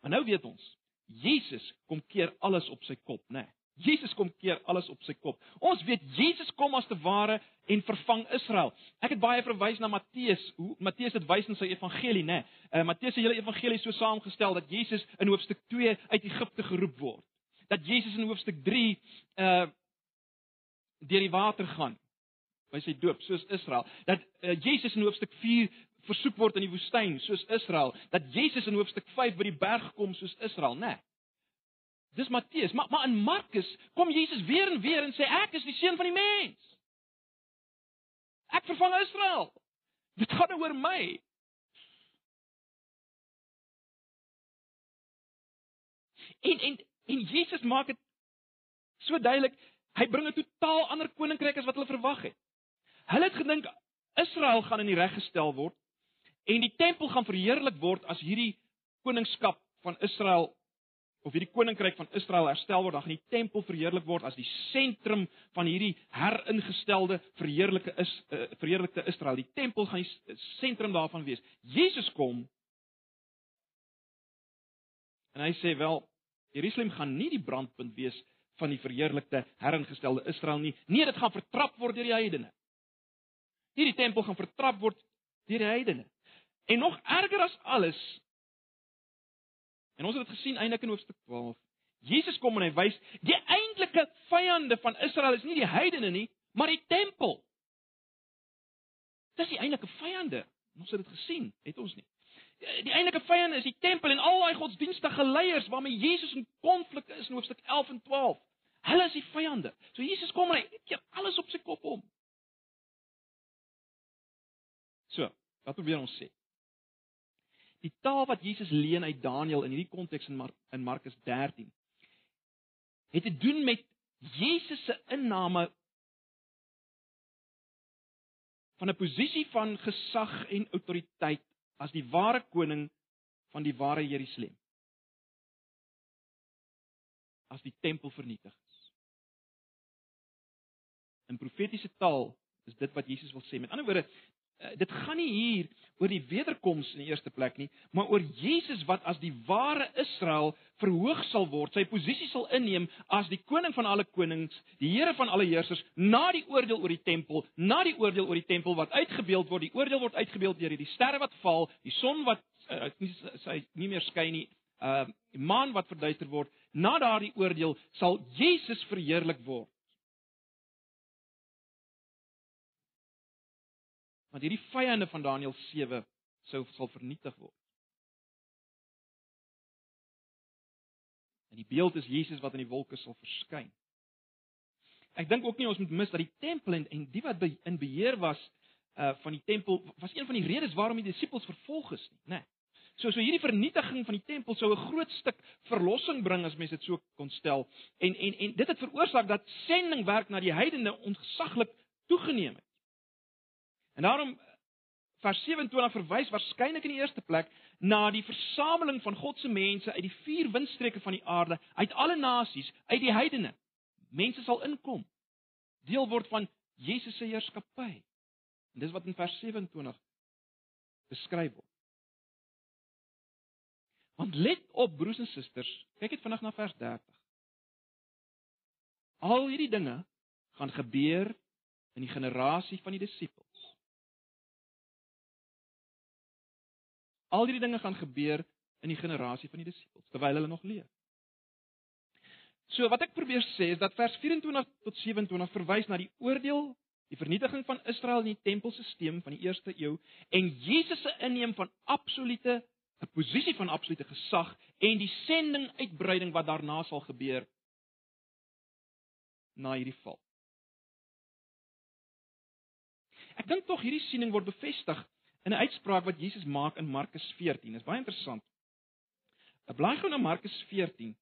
Maar nou weet ons, Jesus kom keer alles op sy kop, né? Nee. Jesus kom keer alles op sy kop. Ons weet Jesus kom as te ware en vervang Israel. Ek het baie verwys na Matteus, hoe Matteus dit wys in sy evangelie, né? Nee. Uh, Matteus se hele evangelie is so saamgestel dat Jesus in hoofstuk 2 uit Egipte geroep word. Dat Jesus in hoofstuk 3 uh deur die water gaan by sy doop soos Israel. Dat uh, Jesus in hoofstuk 4 versoek word in die woestyn soos Israel. Dat Jesus in hoofstuk 5 by die berg kom soos Israel, né? Nee. Dis Matteus, maar maar in Markus kom Jesus weer en weer en sê ek is die seun van die mens. Ek vervang Israel. Dit gaan oor my. En en en Jesus maak dit so duidelik, hy bring 'n totaal ander koninkryk as wat hulle verwag het. Hulle het gedink Israel gaan in die reg gestel word en die tempel gaan verheerlik word as hierdie koningskap van Israel of hierdie koninkryk van Israel herstel word, dan gaan die tempel verheerlik word as die sentrum van hierdie heringestelde verheerlike is uh, verheerlikte Israel. Die tempel gaan die sentrum daarvan wees. Jesus kom en hy sê wel Jerusalem gaan nie die brandpunt wees van die verheerlikte heringestelde Israel nie. Nee, dit gaan vertrap word deur die heidene. Hierdie tempel gaan vertrap word deur die heidene. En nog erger as alles, En ons het dit gesien eintlik in hoofstuk 12. Jesus kom en hy wys die eintlike vyande van Israel is nie die heidene nie, maar die tempel. Dis die eintlike vyande. Ons het dit gesien, het ons nie. Die eintlike vyande is die tempel en al daai godsdienstige leiers waarmee Jesus in konflik is in hoofstuk 11 en 12. Hulle is die vyande. So Jesus kom en hy keer alles op sy kop om. So, wat probeer ons sê? Die taal wat Jesus leen uit Daniël in hierdie konteks in Mar in Markus 13 het te doen met Jesus se inname van 'n posisie van gesag en autoriteit as die ware koning van die ware Jerusalem. As die tempel vernietig is. In profetiese taal is dit wat Jesus wil sê. Met ander woorde, dit gaan nie hier oor die wederkoms in die eerste plek nie, maar oor Jesus wat as die ware Israel verhoog sal word, sy posisie sal inneem as die koning van alle konings, die Here van alle heersers, na die oordeel oor die tempel, na die oordeel oor die tempel wat uitgebeeld word, die oordeel word uitgebeeld deur die sterre wat val, die son wat uh, nie sy nie meer skyn nie, uh die maan wat verduister word, na daardie oordeel sal Jesus verheerlik word. Want hierdie vyande van Daniël 7 sou sal vernietig word. En die beeld is Jesus wat in die wolke sal verskyn. Ek dink ook nie ons moet mis dat die tempel en, en die wat be, in beheer was uh van die tempel was een van die redes waarom die disippels vervolg is nie, né? Nee. So so hierdie vernietiging van die tempel sou 'n groot stuk verlossing bring as mens dit so kon stel. En en en dit het veroorsaak dat sendingwerk na die heidene ongesaglik toegeneem het. En daarom vers 27 verwys waarskynlik in die eerste plek na die versameling van God se mense uit die vier windstreke van die aarde, uit alle nasies, uit die heidene. Mense sal inkom, deel word van Jesus se heerskappy. En dis wat in vers 27 beskryf word. Want let op broers en susters, kyk net vinnig na vers 30. Al hierdie dinge gaan gebeur in die generasie van die disippels. Al hierdie dinge gaan gebeur in die generasie van die disippels terwyl hulle nog leef. So wat ek probeer sê is dat vers 24 tot 27 verwys na die oordeel, die vernietiging van Israel in die tempelstelsel van die eerste eeu en Jesus se inneem van absolute 'n posisie van absolute gesag en die sending uitbreiding wat daarna sal gebeur na hierdie val. Ek dink tog hierdie siening word bevestig in 'n uitspraak wat Jesus maak in Markus 14. Dit is baie interessant. Blaai gou na Markus 14.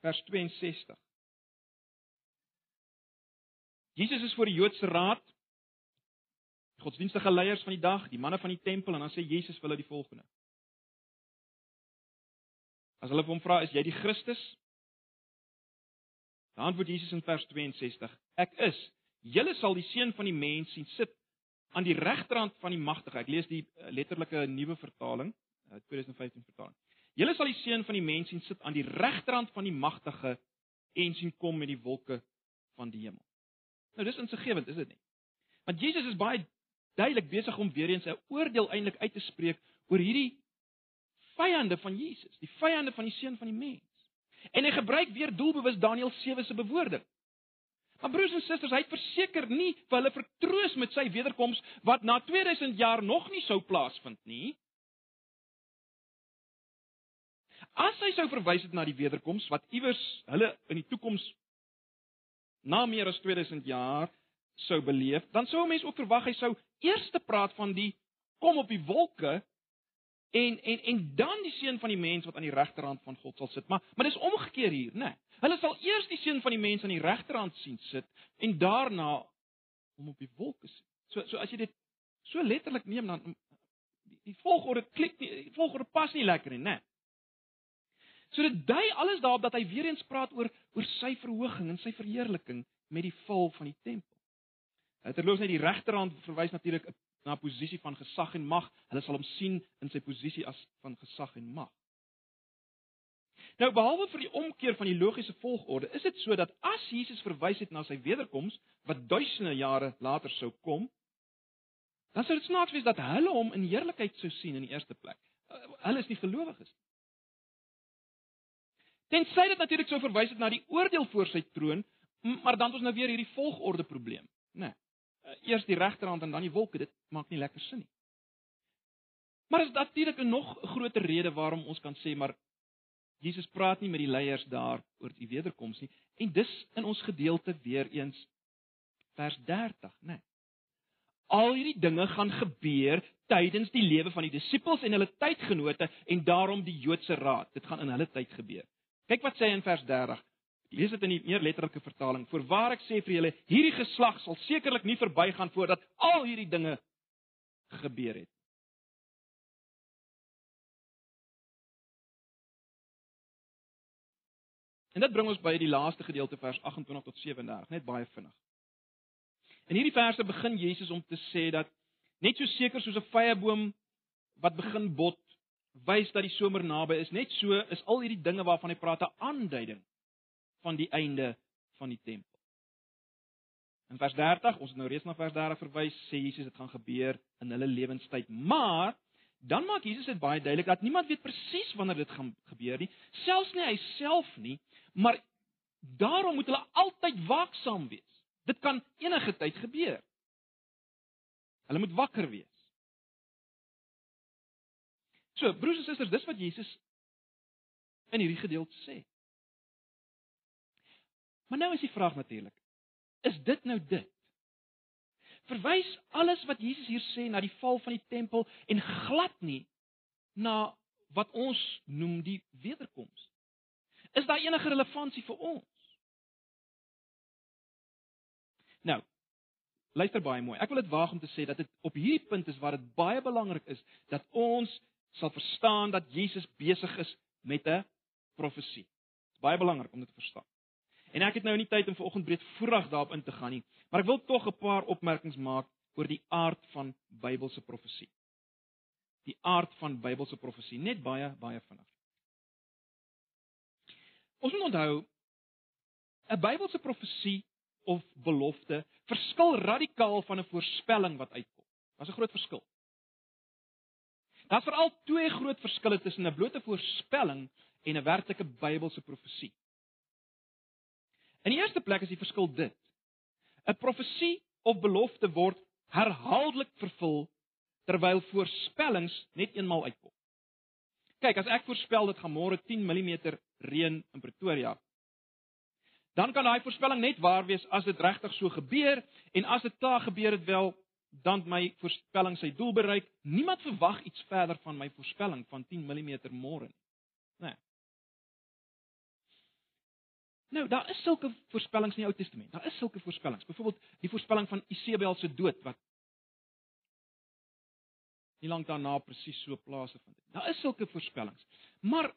Vers 62. Jesus is voor die Joodse raad, die godsdienstige leiers van die dag, die manne van die tempel en dan sê Jesus vir hulle die volgende. As hulle hom vra, "Is jy die Christus?" Dan antwoord Jesus in vers 62: "Ek is. Julle sal die seun van die mens sien sit aan die regterhand van die magtige." Ek lees die eh, letterlike nuwe vertaling, 2015 eh, vertaling. "Julle sal die seun van die mens sien sit aan die regterhand van die magtige en sien kom met die wolke van die hemel." Nou dis insiggewend, is dit nie? Want Jesus is baie duidelik besig om weer eens 'n oordeel eintlik uit te spreek oor hierdie vyande van Jesus, die vyande van die seun van die mens. En hy gebruik weer doelbewus Daniël 7 se bewoording. Maar broers en susters, hy het verseker nie vir hulle vertroos met sy wederkoms wat na 2000 jaar nog nie sou plaasvind nie. As hy sou verwys het na die wederkoms wat iewers hulle in die toekoms na meer as 2000 jaar sou beleef, dan sou 'n mens ook verwag hy sou eers te praat van die kom op die wolke En en en dan die seun van die mens wat aan die regterhand van God sal sit. Maar maar dis omgekeer hier, né? Nee. Hulle sal eers die seun van die mens aan die regterhand sien sit en daarna hom op die wolke sien. So so as jy dit so letterlik neem dan die, die volgorde klik nie, die volgorde pas nie lekker nie, né? Nee. So dit dui alles daarop dat hy weer eens praat oor oor sy verhoging en sy verheerliking met die val van die tempel. Terloops net die regterhand verwys natuurlik na 'n posisie van gesag en mag. Hulle sal hom sien in sy posisie as van gesag en mag. Nou behalwe vir die omkeer van die logiese volgorde, is dit so dat as Jesus verwys het na sy wederkoms wat duisende jare later sou kom, dan sou dit snaaks wees dat hulle hom in heerlikheid sou sien in die eerste plek. Uh, hulle is nie gelowiges nie. Tensy dit natuurlik sou verwys het na die oordeel voor sy troon, maar dan het ons nou weer hierdie volgorde probleem, né? Nee eers die regterhand en dan die wolke, dit maak nie lekker sin nie. Maar is natuurlik 'n nog groter rede waarom ons kan sê maar Jesus praat nie met die leiers daar oor die wederkoms nie en dis in ons gedeelte weer eens vers 30, né? Nee. Al hierdie dinge gaan gebeur tydens die lewe van die disippels en hulle tydgenote en daarom die Joodse raad. Dit gaan in hulle tyd gebeur. Kyk wat sê hy in vers 30. Lees dit in die meer letterlike vertaling. Voorwaar ek sê vir julle, hierdie geslag sal sekerlik nie verbygaan voordat al hierdie dinge gebeur het. En dit bring ons by die laaste gedeelte vers 28 tot 37, net baie vinnig. In hierdie verse begin Jesus om te sê dat net so seker soos 'n vrye boom wat begin bot wys dat die somer naby is, net so is al hierdie dinge waarvan hy praat 'n aanduiding van die einde van die tempel. In vers 30, ons het nou reeds na vers 30 verwys, sê Jesus dit gaan gebeur in hulle lewenstyd. Maar dan maak Jesus dit baie duidelik dat niemand weet presies wanneer dit gaan gebeur nie, selfs nie hy self nie, maar daarom moet hulle altyd waaksaam wees. Dit kan enige tyd gebeur. Hulle moet wakker wees. So, broers en susters, dis wat Jesus in hierdie gedeelte sê. Maar nou is die vraag natuurlik, is dit nou dit? Verwys alles wat Jesus hier sê na die val van die tempel en glad nie na wat ons noem die wederkoms. Is daar enige relevantie vir ons? Nou, luister baie mooi. Ek wil dit waag om te sê dat dit op hierdie punt is waar dit baie belangrik is dat ons sal verstaan dat Jesus besig is met 'n profesie. Dit is baie belangrik om dit te verstaan. En ek het nou nie tyd om vanoggend breedvoerig daarop in te gaan nie, maar ek wil tog 'n paar opmerkings maak oor die aard van Bybelse profesie. Die aard van Bybelse profesie, net baie baie vinnig. Ons moet onthou 'n Bybelse profesie of belofte verskil radikaal van 'n voorspelling wat uitkom. Daar's 'n groot verskil. Daar's veral twee groot verskille tussen 'n blote voorspelling en 'n werklike Bybelse profesie. In die eerste plek is die verskil dit. 'n Profesie of belofte word herhaaldelik vervul terwyl voorspellings net eenmal uitkom. Kyk, as ek voorspel dit gaan môre 10 mm reën in Pretoria, dan kan daai voorspelling net waar wees as dit regtig so gebeur en as dit klaar gebeur het wel, dan my voorspelling sy doel bereik. Niemand verwag iets verder van my voorspelling van 10 mm môre nie. Nee. Nou, daar is sulke voorspellings in die Ou Testament. Daar is sulke voorspellings. Byvoorbeeld die voorspelling van Isebel se dood wat nie lank daarna presies so plaasgevind het. Daar is sulke voorspellings. Maar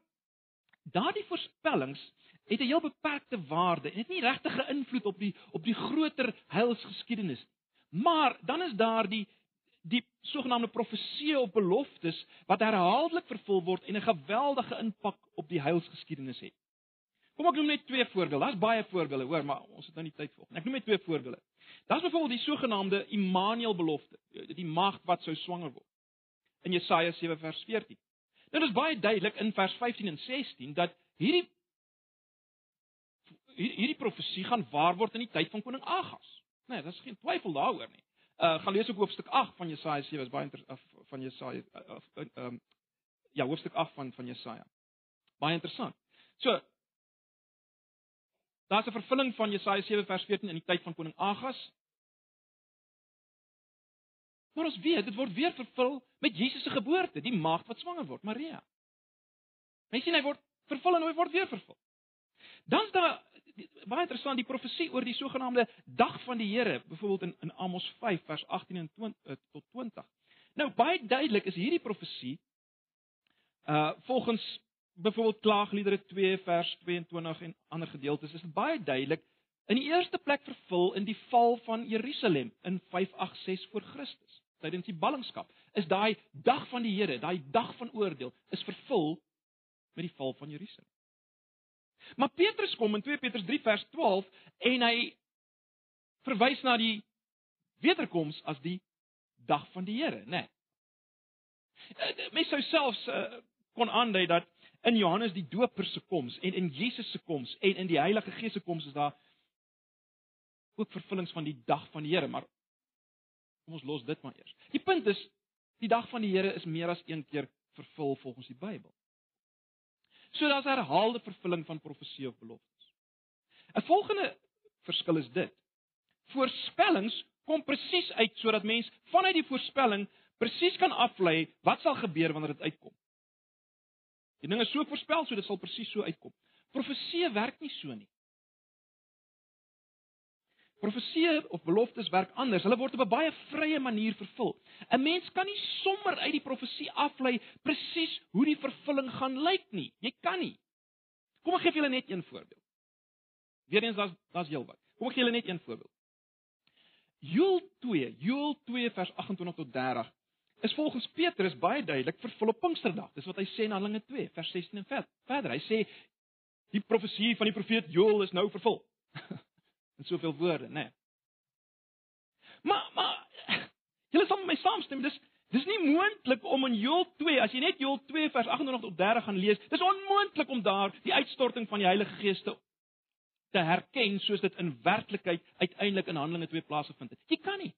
daardie voorspellings het 'n heel beperkte waarde en het nie regtig 'n invloed op die op die groter heilsgeskiedenis nie. Maar dan is daar die die sogenaamde profeseë op beloftes wat herhaaldelik vervul word en 'n geweldige impak op die heilsgeskiedenis het. Kom ek noem net twee voorbeelde. Daar's baie voorbeelde, hoor, maar ons het nou nie tyd vir. Ek noem net twee voorbeelde. Daar's byvoorbeeld die sogenaamde Immanuel belofte, die maagd wat sou swanger word. In Jesaja 7 vers 14. Dit is baie duidelik in vers 15 en 16 dat hierdie hierdie profesie gaan waar word in die tyd van koning Agas. Nee, daar's geen twyfel daaroor nie. Uh gaan lees ook hoofstuk 8 van Jesaja 7 is baie interessant van Jesaja uh, uh, um ja, hoofstuk 8 van van Jesaja. Baie interessant. So Daar's 'n vervulling van Jesaja 7 vers 14 in die tyd van koning Agas. Maar ons weet, dit word weer vervul met Jesus se geboorte, die maagd wat swanger word, Maria. Jy sien hy word vervul en hy word weer vervul. Dan's daar baie interessant die profesie oor die sogenaamde dag van die Here, byvoorbeeld in in Amos 5 vers 18 en 20 uh, tot 20. Nou baie duidelik is hierdie profesie uh volgens byvoorbeeld Klaagliedere 2 vers 22 en ander gedeeltes is dit baie duidelik in die eerste plek vervul in die val van Jerusalem in 586 voor Christus. Tydens die ballingskap is daai dag van die Here, daai dag van oordeel is vervul met die val van Jerusalem. Maar Petrus kom in 2 Petrus 3 vers 12 en hy verwys na die wederkoms as die dag van die Here, né? Nee. Mens sou selfs uh, kon aandui dat in Johannes die Doper se koms en in Jesus se koms en in die Heilige Gees se koms is daar ook vervullings van die dag van die Here, maar kom ons los dit maar eers. Die punt is die dag van die Here is meer as een keer vervul volgens die Bybel. So daar's herhaalde vervulling van profesie of beloftes. 'n Volgende verskil is dit. Voorspellings kom presies uit sodat mens vanuit die voorspelling presies kan aflei wat sal gebeur wanneer dit uitkom. Die ding is so voorspel so dit sal presies so uitkom. Profesie werk nie so nie. Profesie of beloftes werk anders. Hulle word op 'n baie vrye manier vervul. 'n Mens kan nie sommer uit die profesie aflei presies hoe die vervulling gaan lyk nie. Jy kan nie. Kom ek gee julle net een voorbeeld. Weerens daar's daar's heelwat. Kom ek gee julle net een voorbeeld. Joel 2, Joel 2 vers 28 tot 30 is volgens Petrus baie duidelik vervul op Pinksterdag. Dis wat hy sê in Handelinge 2 vers 16 en verder. Hy sê die profesie van die profeet Joel is nou vervul. in soveel woorde, né? Nee. Maar maar julle sal met my saamstem, dis dis nie moontlik om in Joel 2, as jy net Joel 2 vers 28 tot 30 gaan lees, dis onmoontlik om daar die uitstorting van die Heilige Gees te te herken soos dit in werklikheid uiteindelik in Handelinge 2 plaasgevind het. Jy kan nie.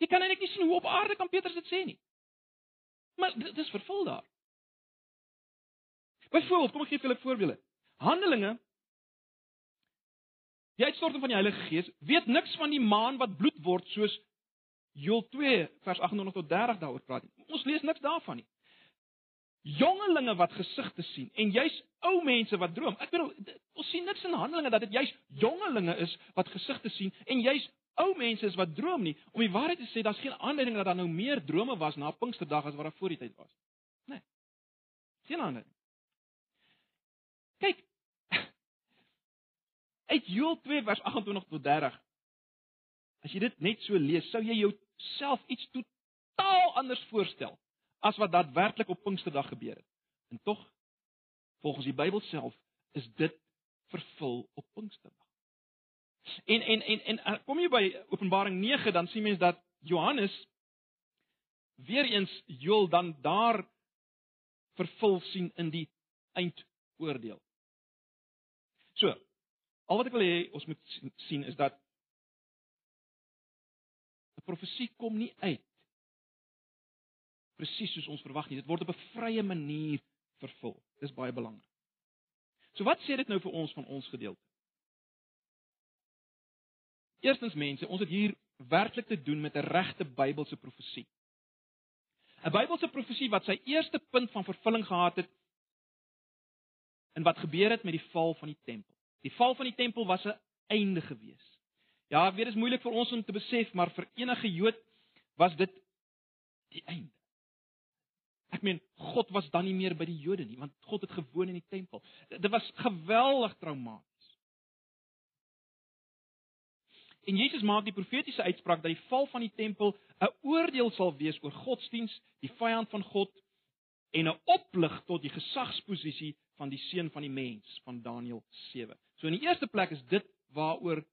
Jy kan eintlik nie sien hoe op aarde kan Petrus dit sê nie. Maar dit is vervul daar. Byvoorbeeld, kom ek gee vir julle voorbeelde. Handelinge Die uitstorting van die Heilige Gees weet niks van die maan wat bloed word soos Joel 2 vers 28 tot 30 daaroor praat. Ons lees niks daarvan nie. Jongelinge wat gesigte sien en juis ou mense wat droom. Ek bedoel ons sien niks in Handelinge dat dit juis jongelinge is wat gesigte sien en juis ou mense is wat droom nie. Om die waarheid te sê, daar's geen aanleiding dat daar nou meer drome was na Pinksterdag as wat daar voor die tyd was. Nee. Geen aanleiding. Kyk, uit Joel 2 vers 28 tot 30. As jy dit net so lees, sou jy jouself iets totaal anders voorstel as wat daadwerklik op Pinksterdag gebeur het. En tog volgens die Bybel self is dit vervul op Pinksterdag. En en en en eh, kom jy by Openbaring 9 dan sien mens dat Johannes weer eens Joel dan daar vervul sien in die eindoordeel. Al wat ek wil hê ons moet sien is dat 'n profesie kom nie uit presies soos ons verwag nie. Dit word op 'n vrye manier vervul. Dis baie belangrik. So wat sê dit nou vir ons van ons gedeelte? Eerstens mense, ons het hier werklik te doen met 'n regte Bybelse profesie. 'n Bybelse profesie wat sy eerste punt van vervulling gehad het in wat gebeur het met die val van die tempel. Die val van die tempel was 'n einde gewees. Ja, weet dit is moeilik vir ons om te besef, maar vir enige Jood was dit die einde. Ek meen, God was dan nie meer by die Jode nie, want God het gewoon in die tempel. Dit was geweldig traumaties. En Jesus maak die profetiese uitspraak dat die val van die tempel 'n oordeel sal wees oor godsdiens, die vyand van God en 'n oplig tot die gesagsposisie van die seun van die mens van Daniël 7. So in die eerste plek is dit waaroor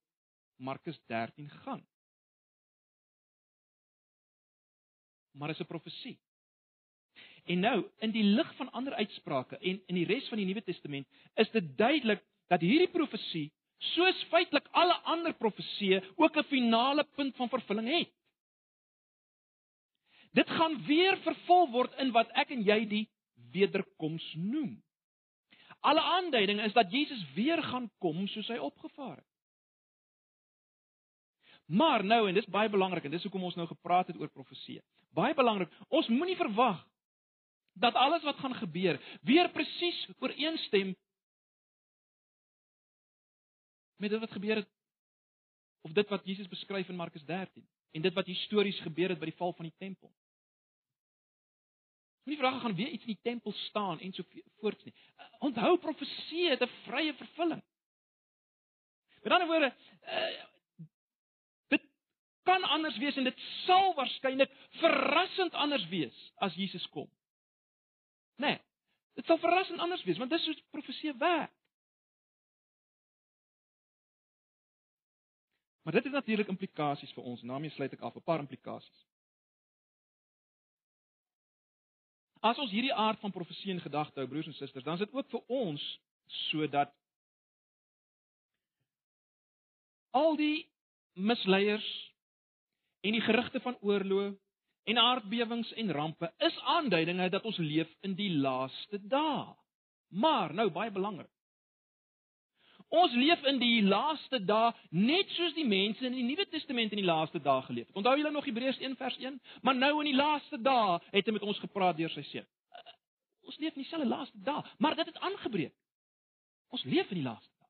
Markus 13 gaan. Maar is 'n profesie. En nou, in die lig van ander uitsprake en in die res van die Nuwe Testament, is dit duidelik dat hierdie profesie soos feitelik alle ander profesieë ook 'n finale punt van vervulling het. Dit gaan weer vervul word in wat ek en jy die wederkoms noem. Alle aanduidinge is dat Jesus weer gaan kom soos hy opgevaar het. Maar nou en dis baie belangrik en dis hoekom ons nou gepraat het oor profeseë. Baie belangrik, ons moenie verwag dat alles wat gaan gebeur weer presies ooreenstem met dit wat gebeur het of dit wat Jesus beskryf in Markus 13 en dit wat histories gebeur het by die val van die tempel. Moenie vrae gaan weer iets in die tempel staan en so voorts nie. Onthou profesie het 'n vrye vervulling. Met ander woorde, uh, dit kan anders wees en dit sal waarskynlik verrassend anders wees as Jesus kom. Nee. Dit sal verrassend anders wees want dis hoe profesie werk. Maar dit het natuurlik implikasies vir ons. Daarmee sluit ek af 'n paar implikasies. As ons hierdie aard van profesie in gedagte hou, broers en susters, dan is dit ook vir ons sodat al die misleiers en die gerugte van oorlog en aardbewings en rampe is aanduidinge dat ons leef in die laaste dae. Maar nou baie belangrik. Ons leef in die laaste dae net soos die mense in die Nuwe Testament in die laaste dae geleef het. Onthou julle nog Hebreërs 1 vers 1? Maar nou in die laaste dae het hy met ons gepraat deur sy seun. Uh, ons leef in dieselfde laaste dae, maar dit het aangebreek. Ons leef in die laaste dae.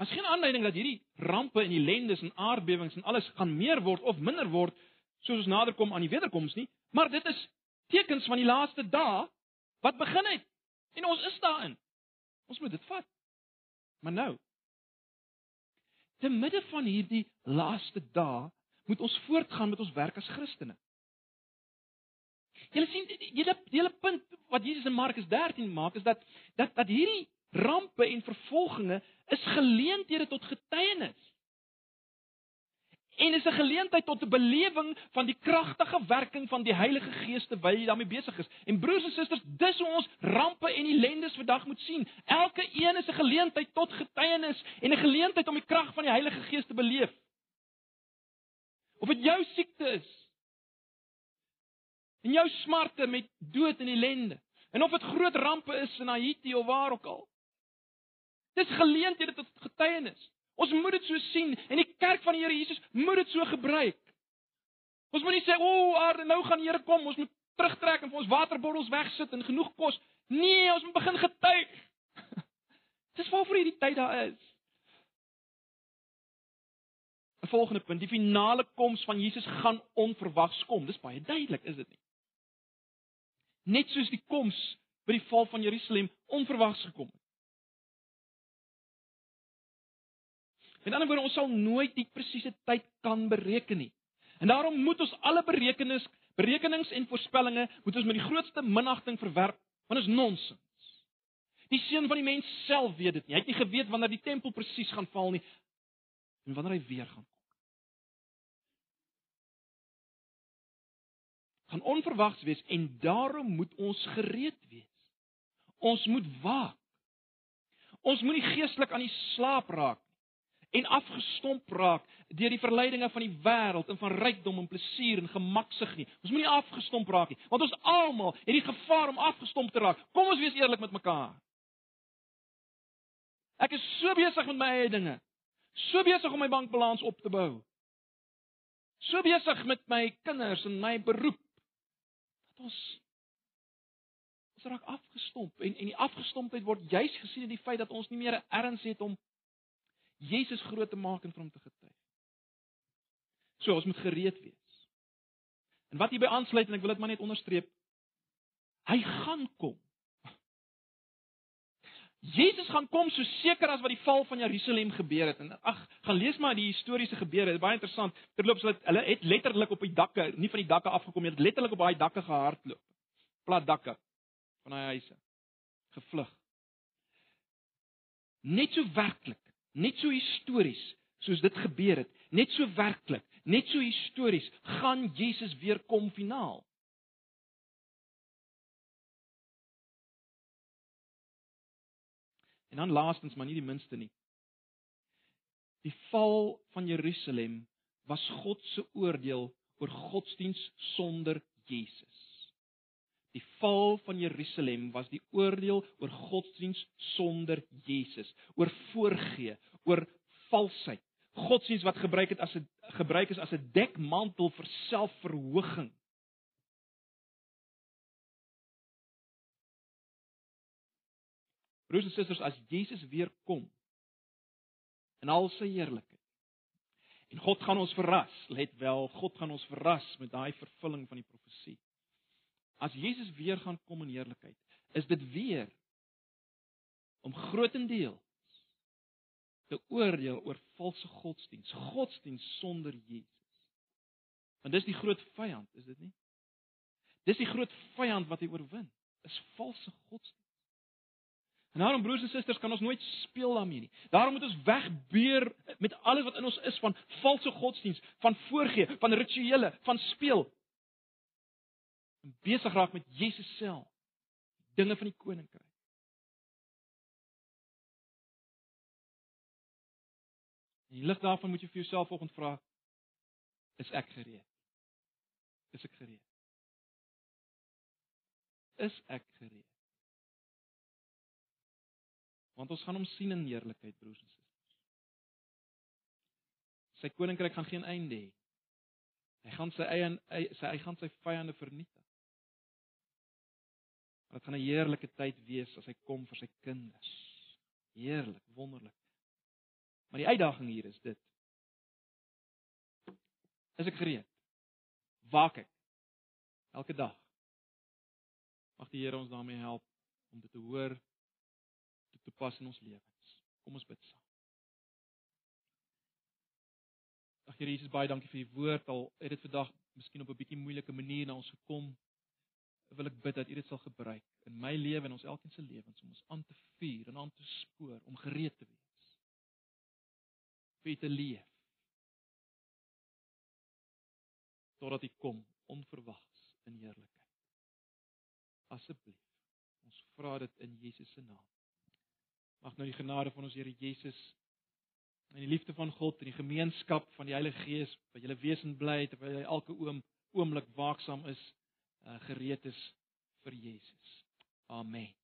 As geen aanleiding dat hierdie rampe en ellendes en aardbewings en alles gaan meer word of minder word soos ons naderkom aan die wederkoms nie, maar dit is tekens van die laaste dae wat begin het. En ons is daarin. Ons moet dit vat. Maar nou, te midde van hierdie laaste dae, moet ons voortgaan met ons werk as Christene. Julle sien, die hele punt wat Jesus in Markus 13 maak is dat dat dat hierdie rampe en vervolginge is geleenthede tot getuienis en is 'n geleentheid tot 'n belewing van die kragtige werking van die Heilige Gees terwyl jy daarmee besig is. En broers en susters, dis hoe ons rampe en ellendes vandag moet sien. Elke een is 'n geleentheid tot getuienis en 'n geleentheid om die krag van die Heilige Gees te beleef. Of dit jou siekte is, en jou smarte met dood en ellende, en of dit groot rampe is in Haiti of waar ook al. Dis geleenthede tot getuienis. Ons moet dit so sien en die kerk van die Here Jesus moet dit so gebruik. Ons moet nie sê o, oh, nou gaan die Here kom, ons moet terugtrek en vir ons waterbottels wegsit en genoeg kos. Nee, ons moet begin getuig. Dis waarvoor hierdie tyd daar is. 'n Volgende punt, die finale koms van Jesus gaan onverwags kom. Dis baie duidelik, is dit nie? Net soos die koms by die val van Jerusalem onverwags gekom het. Met ander woorde, ons sal nooit die presiese tyd kan bereken nie. En daarom moet ons alle berekenings, berekenings en voorspellings moet ons met die grootste minagting verwerp, want dit is nonsens. Die seun van die mens self weet dit nie. Hy het nie geweet wanneer die tempel presies gaan val nie en wanneer hy weer gaan kom. Gaan onverwags wees en daarom moet ons gereed wees. Ons moet waak. Ons moenie geestelik aan die slaap raak en afgestomp raak deur die verleidinge van die wêreld en van rykdom en plesier en gemaksig nie. Ons moenie afgestomp raak nie, want ons almal het die gevaar om afgestomp te raak. Kom ons wees eerlik met mekaar. Ek is so besig met my eie dinge. So besig om my bankbalans op te bou. So besig met my kinders en my beroep dat ons ons raak afgestomp en en die afgestompheid word juis gesien in die feit dat ons nie meer 'n erns het om Jesus groot te maak en vir hom te getuig. So ons moet gereed wees. En wat hierby aansluit en ek wil dit maar net onderstreep, hy gaan kom. Jesus gaan kom so seker as wat die val van Jerusalem gebeur het. En ag, gaan lees maar die historiese gebeure. Dit is baie interessant. Terloops, hulle hulle het letterlik op die dakke, nie van die dakke afgekom nie, het letterlik op daai dakke gehardloop. Plat dakke van daai huise. Gevlug. Net so werklik, net so histories soos dit gebeur het, net so werklik, net so histories gaan Jesus weer kom finaal. En dan laastens, maar nie die minste nie. Die val van Jerusalem was God se oordeel oor godsdiens sonder Jesus. Die val van Jerusalem was die oordeel oor godsdiens sonder Jesus, oor voorgee, oor valsheid. Godsdiens wat gebruik het as 'n gebruik is as 'n dekmantel vir selfverhoging. Broers en susters, as Jesus weer kom in al sy heerlikheid. En God gaan ons verras, let wel, God gaan ons verras met daai vervulling van die profesie. As Jesus weer gaan kom in heerlikheid, is dit weer om grootendeels te oordeel oor valse godsdiens, godsdiens sonder Jesus. Want dis die groot vyand, is dit nie? Dis die groot vyand wat hy oorwin, is valse godsdiens. En daarom broers en susters kan ons nooit speel daarmee nie. Daarom moet ons wegbeur met alles wat in ons is van valse godsdiens, van voorgee, van rituele, van speel. En besig raak met Jesus self. Dinge van die koninkryk. In lig daarvan moet jy vir jouself vanoggend vra: Is ek gereed? Is ek gereed? Is ek gereed? want ons gaan hom sien in heerlikheid broers en susters. Sy koninkryk gaan geen einde hê. Hy gaan sy eie sy hy gaan sy vyande vernietig. Dit gaan 'n heerlike tyd wees as hy kom vir sy kinders. Heerlik, wonderlik. Maar die uitdaging hier is dit. Is ek gereed? Waak ek elke dag. Mag die Here ons daarmee help om dit te hoor toepas in ons lewens. Kom ons bid saam. Ag Here Jesus, baie dankie vir u woord. Al het dit vandag miskien op 'n bietjie moeilike manier na ons gekom, wil ek bid dat u dit sal gebruik in my lewe en ons elkeen se lewens om ons aan te vuur en aan te spoor om gereed te wees. Vir te leef. Totdat u kom onverwags in heerlikheid. Asseblief. Ons vra dit in Jesus se naam. Mag nou die genade van ons Here Jesus en die liefde van God en die gemeenskap van die Heilige Gees by julle wesen bly terwyl jy elke oom oomblik waaksaam is, uh, gereed is vir Jesus. Amen.